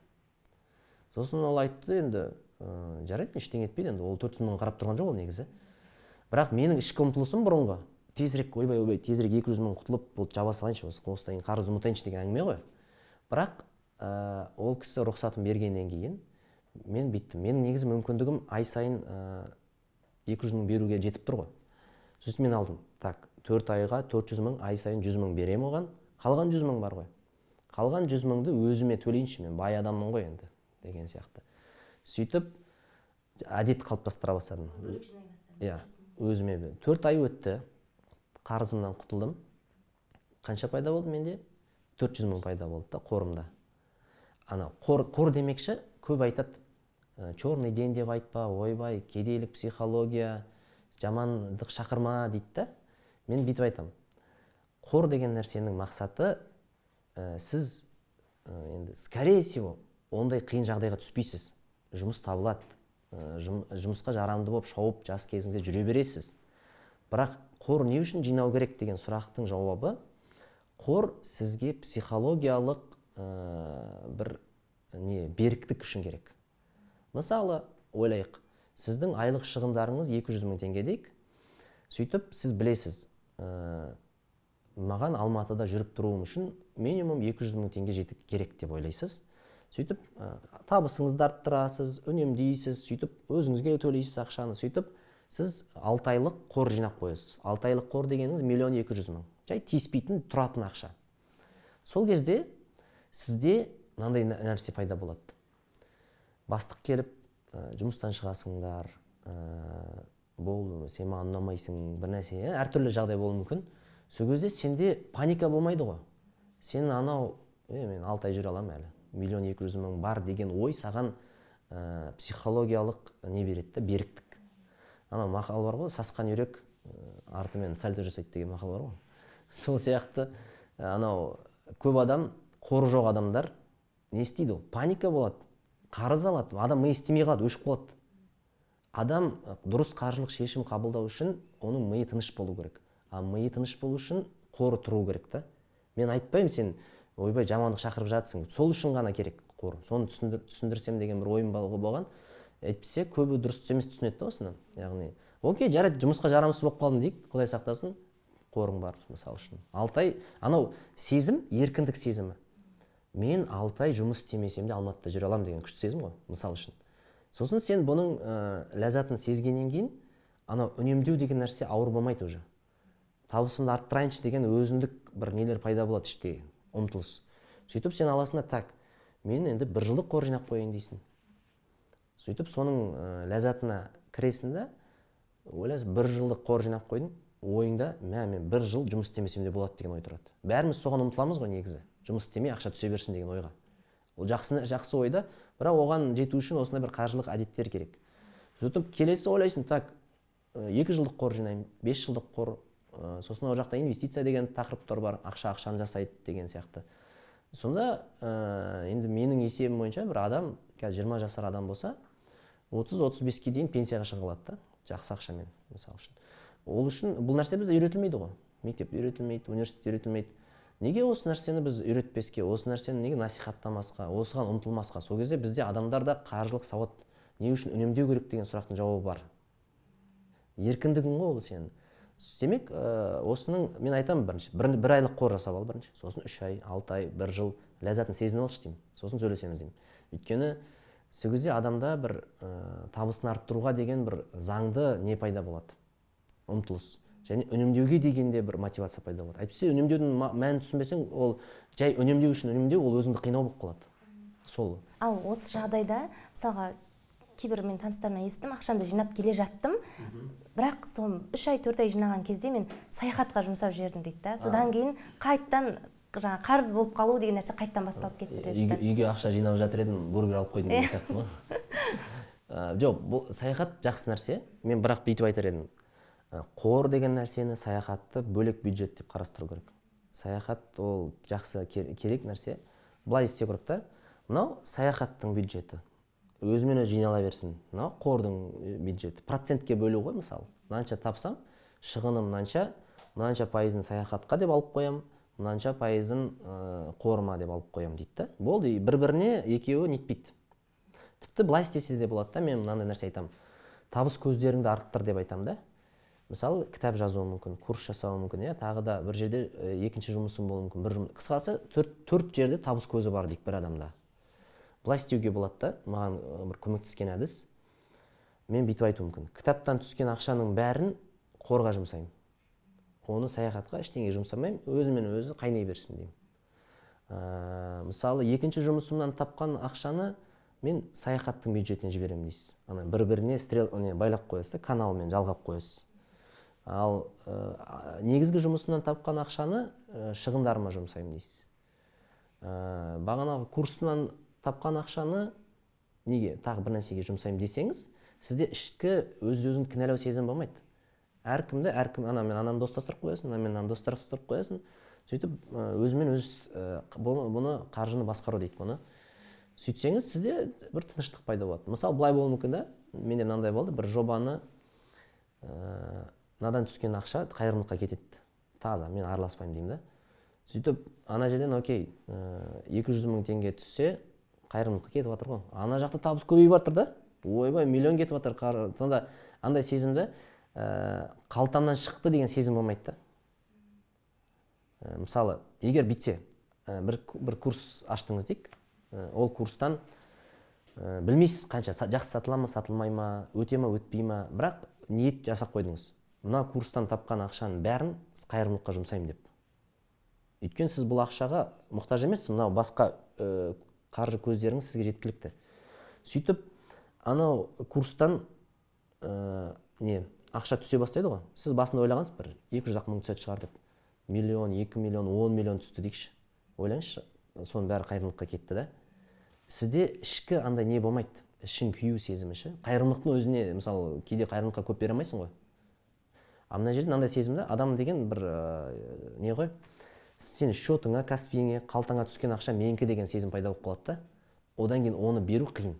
Сосын ол айтты енді ә, жарайды ештеңе етпейді енді ол төрт жүз мың қарап тұрған жоқ ол негізі. Бірақ менің ішкі ұмтылысым бұрынғы тезірек ойбай ойбай тезірек екі жүз мың құтылып болды жаба салайыншы осыдан кейін қарызды ұмытайыншы деген әңгіме ғой. Бірақ ә, ол кісі рұқсатын бергеннен кейін мен бүйттім менің негізі мүмкіндігім ай сайын екі жүз мың беруге жетіп тұр ғой. Сосын мен алдым. Так төрт айға төрт жүз мың ай сайын жүз мың беремін оған. Қалған жүз мың бар ғой. Қалған жүз мыңды өзіме төлейінші мен бай адаммын ғой енді деген сияқты. Сөйтіп әдет қалыптастыра бастадым. Иә өзіме төрт ай өтті. Қарызымнан құтылдым. Қанша пайда болды менде? Төрт жүз мың пайда болды да қорымда. Ана қор, қор демекші көп айтады. Черный день деп айтпа ойбай кедейлік психология жамандық шақырма дейді да. Мен бүйтіп айтамын. Қор деген нәрсенің мақсаты ә, сіз ә, енді скорее всего ондай қиын жағдайға түспейсіз. Жұмыс табылады. Ә, жұмысқа жарамды болып шауып жас кезіңізде жүре бересіз. Бірақ қор не үшін жинау керек деген сұрақтың жауабы қор сізге психологиялық ә, бір не беріктік үшін керек. Мысалы ойлайық. Сіздің айлық шығындарыңыз 200 мың теңге дейік сөйтіп сіз білесіз ә, маған алматыда жүріп тұруым үшін минимум 200 мың теңге жетіп керек деп ойлайсыз. Сөйтіп ә, табысыңызды арттырасыз үнемдейсіз сөйтіп өзіңізге төлейсіз ақшаны. Сөйтіп сіз алты айлық қор жинап қоясыз. Алты айлық қор дегеніңіз миллион екі жүз мың. Жай тиіспейтін тұратын ақша. Сол кезде сізде мынандай нәрсе пайда болады. Бастық келіп ә, жұмыстан шығасыңдар ә, бол сен маған ұнамайсың бір нәрсе. Әртүрлі жағдай болуы мүмкін. Сол кезде сенде паника болмайды ғой. Сен анау е мен алты ай жүре аламын әлі. Миллион екі жүз мың бар деген ой саған ә, психологиялық не береді да беріктік. Анау мақал бар ғой сасқан үйрек артымен сальто жасайды деген мақал бар ғой. Сол сияқты анау көп адам қоры жоқ адамдар не істейді ол? Паника болады. Қарыз алады адам ми істемей қалады өшіп қалады. Адам дұрыс қаржылық шешім қабылдау үшін оның миы тыныш болу керек. А миы тыныш болу үшін қоры тұру керек та. Мен айтпаймын сен ойбай жамандық шақырып жатсың сол үшін ғана керек қор соны түсіндір, түсіндірсем деген бір ойым болған. Әйтпесе көбі дұрыс емес түсінеді да осыны. Яғни окей жарайды жұмысқа жарамсыз болып қалдым дейік құдай сақтасын қорың бар мысалы үшін. Алты ай анау сезім еркіндік сезімі. Мен алты ай жұмыс істемесем де алматыда жүре аламын деген күшті сезім ғой мысал үшін. Сосын сен бұның ә, ләззатын сезгеннен кейін анау үнемдеу деген нәрсе ауыр болмайды уже. Табысымды арттырайыншы деген өзіндік бір нелер пайда болады іштегі ұмтылыс. Сөйтіп сен аласың да так мен енді бір жылдық қор жинап қояйын дейсің. Сөйтіп соның ә, ләззатына кіресің да ойлайсың бір жылдық қор жинап қойдым ойыңда мә мен бір жыл жұмыс істемесем де болады деген ой тұрады. Бәріміз соған ұмтыламыз ғой негізі. Жұмыс істемей ақша түсе берсін деген ойға. Ол жақсы жақсы ой да бірақ оған жету үшін осындай бір қаржылық әдеттер керек. Сөйтіп келесі ойлайсың так екі жылдық қор жинаймын бес жылдық қор ә, сосын ол жақта инвестиция деген тақырыптар бар ақша ақшаны жасайды деген сияқты. Сонда ә, енді менің есебім бойынша бір адам қазір жиырма жасар адам болса отыз отыз беске дейін пенсияға шыға алады да жақсы ақшамен мысалы үшін. Ол үшін бұл нәрсе бізде үйретілмейді ғой. Мектепте үйретілмейді университетте үйретілмейді. Неге осы нәрсені біз үйретпеске осы нәрсені неге насихаттамасқа осыған ұмтылмасқа? Сол кезде бізде адамдарда қаржылық сауат не үшін үнемдеу керек деген сұрақтың жауабы бар. Еркіндігің ғой ол сенің. Демек ә, осының мен айтамын бірінші бір, бір айлық қор жасап ал бірінші. Сосын үш ай алты ай бір жыл ләззатын сезініп алшы деймін. Сосын сөйлесеміз деймін. Өйткені сол кезде адамда бір ә, табысын арттыруға деген бір заңды не пайда болады? Ұмтылыс. Және үнемдеуге деген де бір мотивация пайда болады. Әйтпесе үнемдеудің мәнін түсінбесең ол жай үнемдеу үшін үнемдеу ол өзіңді қинау болып қалады. Сол. Ал осы жағдайда мысалға кейбір мен таныстарымнан естідім ақшамды жинап келе жаттым. Бірақ сол үш ай төрт ай жинаған кезде мен саяхатқа жұмсап жібердім дейді да. Содан кейін қайтадан жаңағы қарыз болып қалу деген нәрсе қайтадан басталып кетті деп үйге, үйге ақша жинап жатыр едім бургер алып қойдым деген сияқты ма? Жоқ бұл саяхат жақсы нәрсе. Мен бірақ бүйтіп айтар едім. Қор деген нәрсені саяхатты бөлек бюджет деп қарастыру керек. Саяхат ол жақсы керек нәрсе былай істеу керек та. Мынау саяхаттың бюджеті. Өзімен өзі жинала берсін. Мынау қордың бюджеті. Процентке бөлу ғой мысалы мынанша тапсам шығыным мынанша мынанша пайызын саяхатқа деп алып қоямын мынанша пайызын ә, қорыма деп алып қоямын дейді да. Болды бір біріне екеуі нетпейді. Тіпті былай істесе де болады да мен мынандай нәрсе айтамын табыс көздеріңді арттыр деп айтамын да. Мысалы кітап жазуы мүмкін курс жасауы мүмкін иә тағы да бір жерде екінші жұмысым болуы мүмкін. Бір жұмыс қысқасы төрт, төрт жерде табыс көзі бар дейік бір адамда. Былай істеуге болады да маған бір көмектескен әдіс. Мен бүйтіп айтуым мүмкін. Кітаптан түскен ақшаның бәрін қорға жұмсаймын. Оны саяхатқа ештеңеге жұмсамаймын өзімен өзі қайнай берсін деймін. Ә, мысалы екінші жұмысымнан тапқан ақшаны мен саяхаттың бюджетіне жіберемін дейсіз. Ана бір біріне стрел не байлап қоясыз да каналмен жалғап қоясыз. Ал ә, негізгі жұмысымнан тапқан ақшаны ә, шығындарыма жұмсаймын дейсіз. Ә, бағанағы курсынан тапқан ақшаны неге тағы бір нәрсеге жұмсаймын десеңіз сізде ішкі өз өзіңді кінәлау сезімі болмайды. Әркімді әркім ана мен ананы достастырып қоясың мен мынаны достастырып қоясың. Сөйтіп өзімен өз бұны қаржыны басқару дейді бұны. Сөйтсеңіз сізде бір тыныштық пайда болады. Мысалы былай болуы мүмкін да менде мынандай болды бір жобаны мынадан түскен ақша қайырымдылыққа кетеді. Таза мен араласпаймын деймін да. Сөйтіп ана жерден окей екі жүз мың теңге түссе қайырымдылыққа кетіп жатыр ғой. Ана жақта табыс көбейіп жатыр да. Ойбай миллион кетіп жатыр. Сонда андай сезімді ә, қалтамнан шықты деген сезім болмайды да. Ә, мысалы егер бүйтсе ә, бір, бір курс аштыңыз дейік. Ә, ол курстан ә, білмейсіз қанша жақсы сатыла ма сатылмай ма өте ма өтпей ма. Бірақ ниет жасап қойдыңыз. Мына курстан тапқан ақшаның бәрін қайырымдылыққа жұмсаймын деп. Өйткені сіз бұл ақшаға мұқтаж емессіз мынау басқа ә, қаржы көздеріңіз сізге жеткілікті. Сөйтіп анау курстан ә, не ақша түсе бастайды ғой. Сіз басында ойлағансыз бір екі жүз ақ мың түсетін шығар деп. Миллион екі миллион он миллион түсті дейікші ойлаңызшы соның бәрі қайырымдылыққа кетті да. Сізде ішкі андай не болмайды. Ішің күйу сезімі ше. Қайырымдылықтың өзіне мысалы кейде қайырымдылыққа көп бере алмайсың ғой. Ал мына жерде мынандай сезім да адам деген бір ә, не ғой? Сен счетыңа каспиіңе қалтаңа түскен ақша менікі деген сезім пайда болып қалады да. Одан кейін оны беру қиын.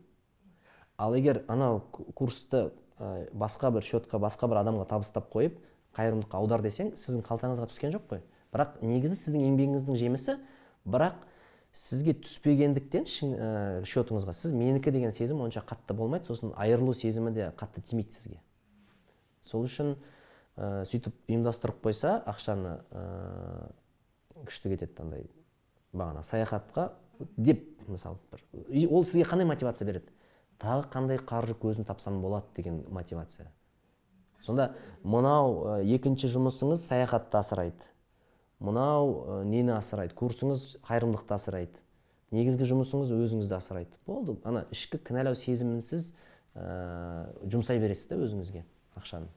Ал егер анау курсты ә, басқа бір счетқа басқа бір адамға табыстап қойып қайырымдылыққа аудар десең сіздің қалтаңызға түскен жоқ қой. Бірақ негізі сіздің еңбегіңіздің жемісі бірақ сізге түспегендіктен ә, счетыңызға сіз менікі деген сезім онша қатты болмайды. Сосын айырылу сезімі де қатты тимейді сізге. Сол үшін ә, сөйтіп ұйымдастырып қойса ақшаны ә, күшті кетеді андай бағана саяхатқа деп мысалы бір. Ол сізге қандай мотивация береді? Тағы қандай қаржы көзін тапсам болады деген мотивация. Сонда мынау екінші жұмысыңыз саяхатты асырайды. Мынау нені асырайды? Курсыңыз қайырымдылықты асырайды. Негізгі жұмысыңыз өзіңізді асырайды. Болды ана ішкі кінәлау сезімінсіз ә, жұмсай бересіз да өзіңізге ақшаны.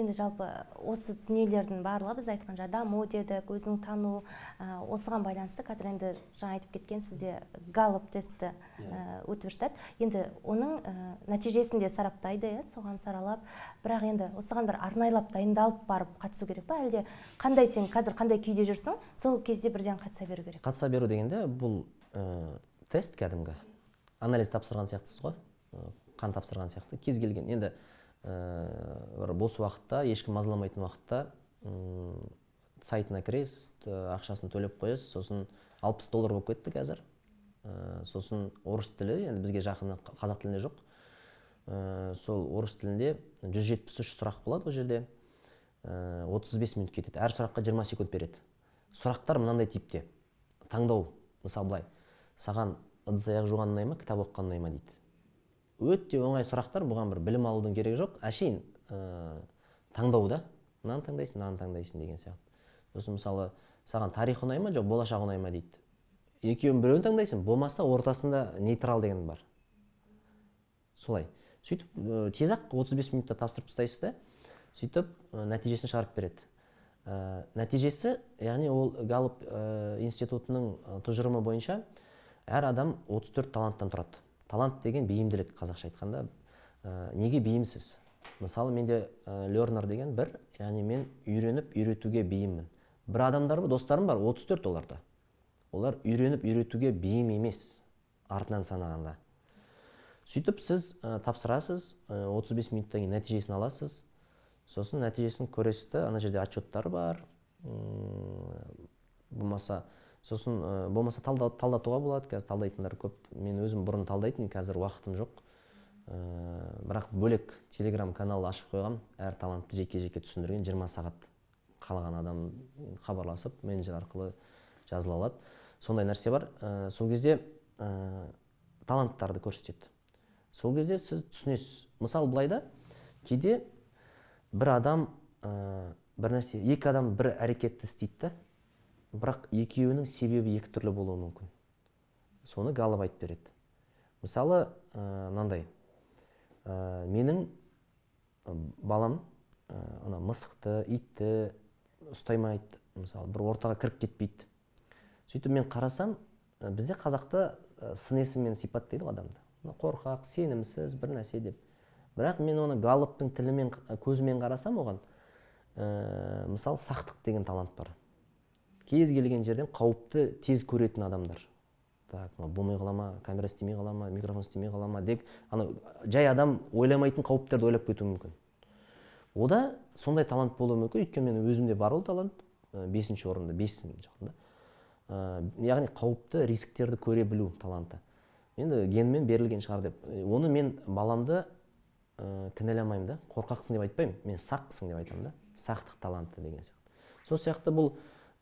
Енді жалпы осы дүниелердің барлығы біз айтқан жаңа даму дедік өзің тану ә, осыған байланысты қазір енді жаңа айтып кеткен сізде галлоп тесті ә, өтіп жатады. Енді оның ә, нәтижесін де сараптайды иә соған саралап. Бірақ енді осыған бір арнайлап дайындалып барып қатысу керек па? Әлде қандай сен қазір қандай күйде жүрсің? Сол кезде бірден қатыса беру керек. Қатыса беру дегенде бұл ә, тест кәдімгі. Анализ тапсырған сияқтысыз ғой. Қан тапсырған сияқты. Кез келген. Енді бір бос уақытта ешкім мазаламайтын уақытта сайтына кіресіз ақшасын төлеп қоясыз. Сосын 60 доллар болып кетті қазір. Ә, сосын орыс тілі енді бізге жақыны қазақ тілінде жоқ. Ә, сол орыс тілінде 173 сұрақ болады ол жерде. Ә, 35 минут кетеді. Әр сұраққа 20 секунд береді. Сұрақтар мынандай типте. Таңдау мысалы былай. Саған ыдыс аяқ жуған ұнай ма кітап оқыған ұнай ма дейді. Өте оңай сұрақтар бұған бір білім алудың керегі жоқ. Әшейін ә, таңдау да. Мынаны таңдайсың мынаны таңдайсың деген сияқты. Сосын мысалы саған тарих ұнай ма? Жоқ болашақ ұнай ма дейді. Екеуінің біреуін таңдайсың болмаса ортасында нейтрал деген бар. Солай. Сөйтіп ә, тез ақ 35 минутта тапсырып тастайсыз да сөйтіп ә, нәтижесін шығарып береді. Ә, нәтижесі яғни ол галлоп ә, институтының тұжырымы бойынша әр адам 34 таланттан тұрады. Талант деген бейімділік қазақша айтқанда ә, неге бейімсіз? Мысалы менде ә, лернер деген бір яғни мен үйреніп үйретуге бейіммін. Бір адамдар достарым бар 34 оларда. Олар үйреніп үйретуге бейім емес артынан санағанда. Сөйтіп сіз ә, тапсырасыз ә, 35 минуттан кейін нәтижесін аласыз. Сосын нәтижесін көресіз ана жерде отчеттар бар. Болмаса сосын ә, болмаса талда, талдатуға болады. Қазір талдайтындар көп. Мен өзім бұрын талдайтынмын қазір уақытым жоқ. Ә, бірақ бөлек телеграм канал ашып қойғам. Әр талантты жеке жеке түсіндірген 20 сағат қалаған адам хабарласып менеджер арқылы жазыла алады. Сондай нәрсе бар. Ә, сол кезде ә, таланттарды көрсетеді. Сол кезде сіз түсінесіз. Мысалы былай да. Кейде бір адам ә, бір нәрсе екі адам бір әрекетті істейді бірақ екеуінің себебі екі түрлі болуы мүмкін. Соны галып айтып береді. Мысалы мынандай ә, менің балам ана мысықты итті ұстаймайды мысалы бір ортаға кіріп кетпейді. Сөйтіп мен қарасам бізде қазақта сын есіммен сипаттайды ғой адамды. Қорқақ сенімсіз бір нәрсе деп. Бірақ мен оны галлоптың тілімен көзімен қарасам оған ә, мысалы сақтық деген талант бар. Кез келген жерден қауіпті тез көретін адамдар. Так болмай қала ма камера істемей қала ма микрофон істемей қала ма деп ана жай адам ойламайтын қауіптерді ойлап кетуі мүмкін. Ода сондай талант болуы мүмкін. Өйткені мен өзімде бар ол талант. Бесінші орында бессің жағында яғни қауіпті рисктерді көре білу таланты. Енді генмен берілген шығар деп. Оны мен баламды ә, кінәламаймын да. Қорқақсың деп айтпаймын. Мен сақсың деп айтамын да. Сақтық таланты деген сияқты. Сол сияқты бұл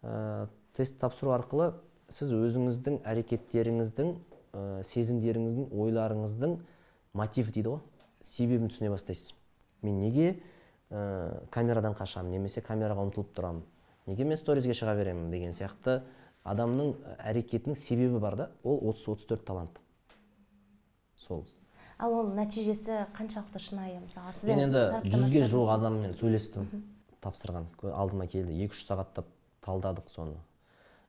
ә, тест тапсыру арқылы сіз өзіңіздің әрекеттеріңіздің ә, сезімдеріңіздің ойларыңыздың мотив дейді ғой себебін түсіне бастайсыз. Мен неге ә, камерадан қашамын немесе камераға ұмтылып тұрамын неге мен сторизге шыға беремін деген сияқты адамның әрекетінің себебі бар да ол 30-34 талант. Сол. Ал оның нәтижесі қаншалықты шынайы? Мысалы сіз мен енді жүзге жуық адаммен сөйлестім тапсырған. Алдыма келді екі үш сағаттап. Талдадық соны.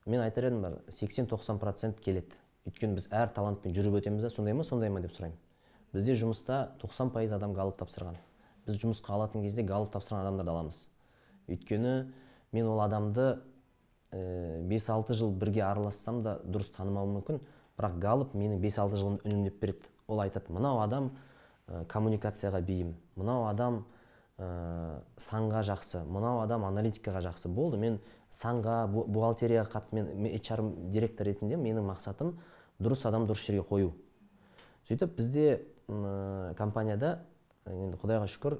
Мен айтар едім бар 80-90 процент келеді. Өйткені біз әр талантпен жүріп өтеміз да сондай ма сондай ма деп сұраймын. Бізде жұмыста 90 пайыз адам галып тапсырған. Біз жұмысқа алатын кезде галып тапсырған адамдарды аламыз. Өйткені мен ол адамды бес алты жыл бірге аралассам да дұрыс танымауым мүмкін. Бірақ галып менің бес алты жылымды үнемдеп береді. Ол айтады мынау адам ә, коммуникацияға бейім. Мынау адам ә, санға жақсы. Мынау адам аналитикаға жақсы болды. Мен санға бухгалтерияға қатысты мен HR директор ретінде менің мақсатым дұрыс адам дұрыс жерге қою. Сөйтіп бізде ә, компанияда енді құдайға шүкір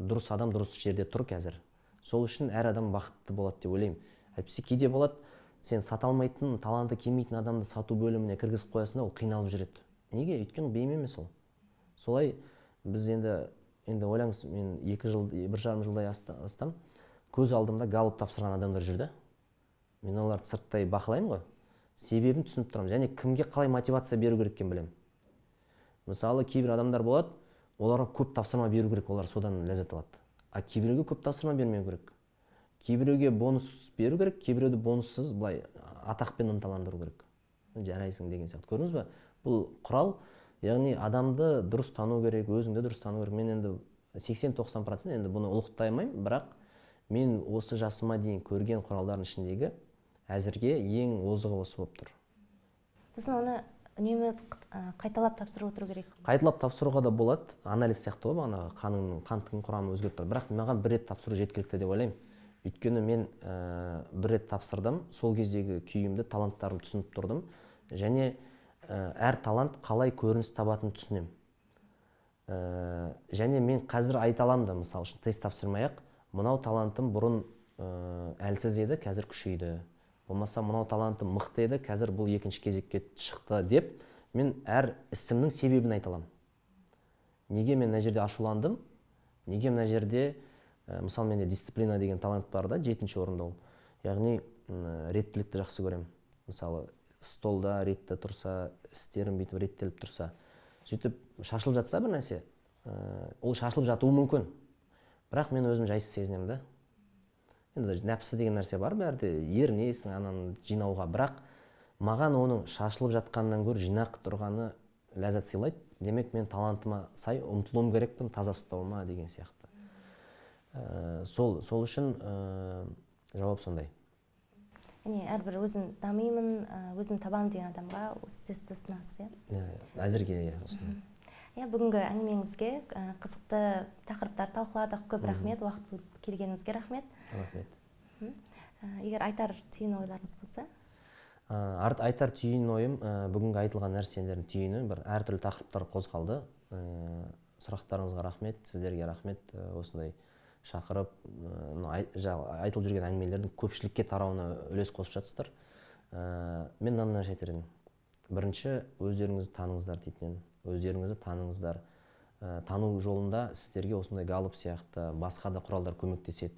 дұрыс адам дұрыс жерде тұр қазір. Сол үшін әр адам бақытты болады деп ойлаймын. Әйтпесе кейде болады сен сата алмайтын таланты келмейтін адамды сату бөліміне кіргізіп қоясың да ол қиналып жүреді. Неге? Өйткені бейім емес ол. Солай біз енді енді ойлаңыз мен екі жыл бір жарым жылдай астам көз алдымда галып тапсырған адамдар жүр да. Мен оларды сырттай бақылаймын ғой. Себебін түсініп тұрамын. Және кімге қалай мотивация беру керек екенін білемін. Мысалы кейбір адамдар болады оларға көп тапсырма беру керек олар содан ләззат алады. А кейбіреуге көп тапсырма бермеу керек. Кейбіреуге бонус беру керек кейбіреуді бонуссыз былай атақпен ынталандыру керек. Жарайсың деген сияқты. Көрдіңіз ба бұл құрал яғни адамды дұрыс тану керек өзіңді дұрыс тану керек. Мен енді 80-90 процент енді бұны ұлықтай алмаймын бірақ мен осы жасыма дейін көрген құралдардың ішіндегі әзірге ең озығы осы болып тұр. Сосын оны үнемі қайталап тапсырып отыру керек. Қайталап тапсыруға да болады. Анализ сияқты ғой бағанағы қаныңның қанттың құрамы өзгеріп тұрады бірақ маған бір рет тапсыру жеткілікті деп ойлаймын. Өйткені мен ә, бір рет тапсырдым. Сол кездегі күйімді таланттарымды түсініп тұрдым. Және әр талант қалай көрініс табатынын түсінемін. Ә, және мен қазір айта аламын да мысалы үшін тест тапсырмай ақ мынау талантым бұрын ә, әлсіз еді қазір күшейді. Болмаса мынау талантым мықты еді қазір бұл екінші кезекке шықты деп мен әр ісімнің себебін айта аламын. Неге мен мына жерде ашуландым? Неге мына жерде ә, мысалы менде дисциплина деген талант бар да жетінші орында ол. Яғни реттілікті жақсы көремін. Мысалы столда ретті тұрса істерім бүйтіп реттеліп тұрса сөйтіп шашылып жатса бір нәрсе ә, ол шашылып жатуы мүмкін. Бірақ мен өзім жайсыз сезінемін да. Енді нәпсі деген нәрсе бар бәріде ерінесің ананы жинауға. Бірақ маған оның шашылып жатқанынан гөрі жинақ тұрғаны ләззат сыйлайды. Демек мен талантыма сай ұмтылуым керекпін таза ұстауыма деген сияқты. Ә, сол сол үшін ә, жауап сондай. Яғни әрбір өзім дамимын өзім табамын деген адамға осы тестті ұсынасыз иә? Иә иә. әзірге иә иә бүгінгі әңгімеңізге қызықты тақырыптар талқыладық. Көп рахмет уақыт бөліп келгеніңізге рахмет. Рахмет. Егер айтар түйін ойларыңыз болса? Арт айтар түйін ойым бүгінгі айтылған нәрселердің түйіні бір әртүрлі тақырыптар қозғалды. Ә, сұрақтарыңызға рахмет сіздерге рахмет осындай шақырып ә, мына ай- жа- айтылып жүрген әңгімелердің көпшілікке тарауына үлес қосып жатсыздар. Ә, мен мынандай нәрсе айтар едім. Бірінші өздеріңізді таныңыздар дейтін едім өздеріңізді таныңыздар. Ә, тану жолында сіздерге осындай галып сияқты басқа да құралдар көмектеседі.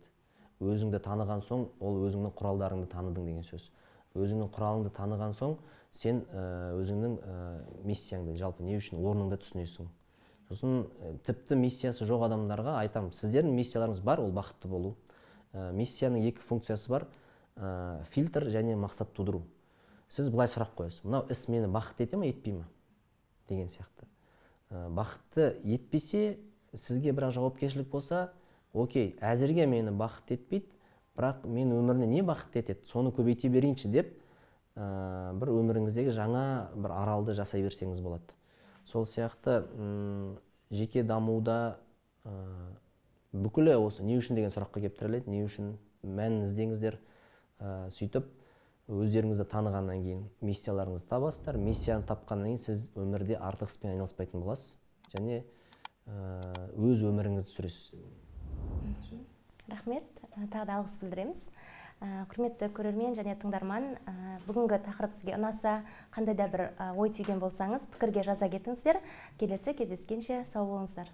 Өзіңді таныған соң ол өзіңнің құралдарыңды таныдың деген сөз. Өзіңнің құралыңды таныған соң сен өзіңнің миссияңды жалпы не үшін орныңды түсінесің. Сосын ә, тіпті миссиясы жоқ адамдарға айтамын сіздердің миссияларыңыз бар ол бақытты болу. Ә, миссияның екі функциясы бар. Ә, фильтр және мақсат тудыру. Сіз былай сұрақ қоясыз. Мынау іс мені бақытты ете ма етпей ма? Деген сияқты. Ә, бақытты етпесе сізге бірақ жауапкершілік болса окей әзірге мені бақытты етпейді бірақ мен өміріне не бақытты етеді? Соны көбейте берейінші деп ә, бір өміріңіздегі жаңа бір аралды жасай берсеңіз болады. Сол сияқты м, жеке дамуда ә, бүкілі осы не үшін деген сұраққа келіп тіреледі не үшін мәнін іздеңіздер ә, сөйтіп өздеріңізді танығаннан кейін миссияларыңызды табасыздар. Миссияны тапқаннан кейін сіз өмірде артық іспен айналыспайтын боласыз және өз өміріңізді сүресіз. Рахмет. Тағы да алғыс білдіреміз. Құрметті көрермен және тыңдарман бүгінгі тақырып сізге ұнаса қандай да бір ой түйген болсаңыз пікірге жаза кетіңіздер. Келесі кездескенше сау болыңыздар.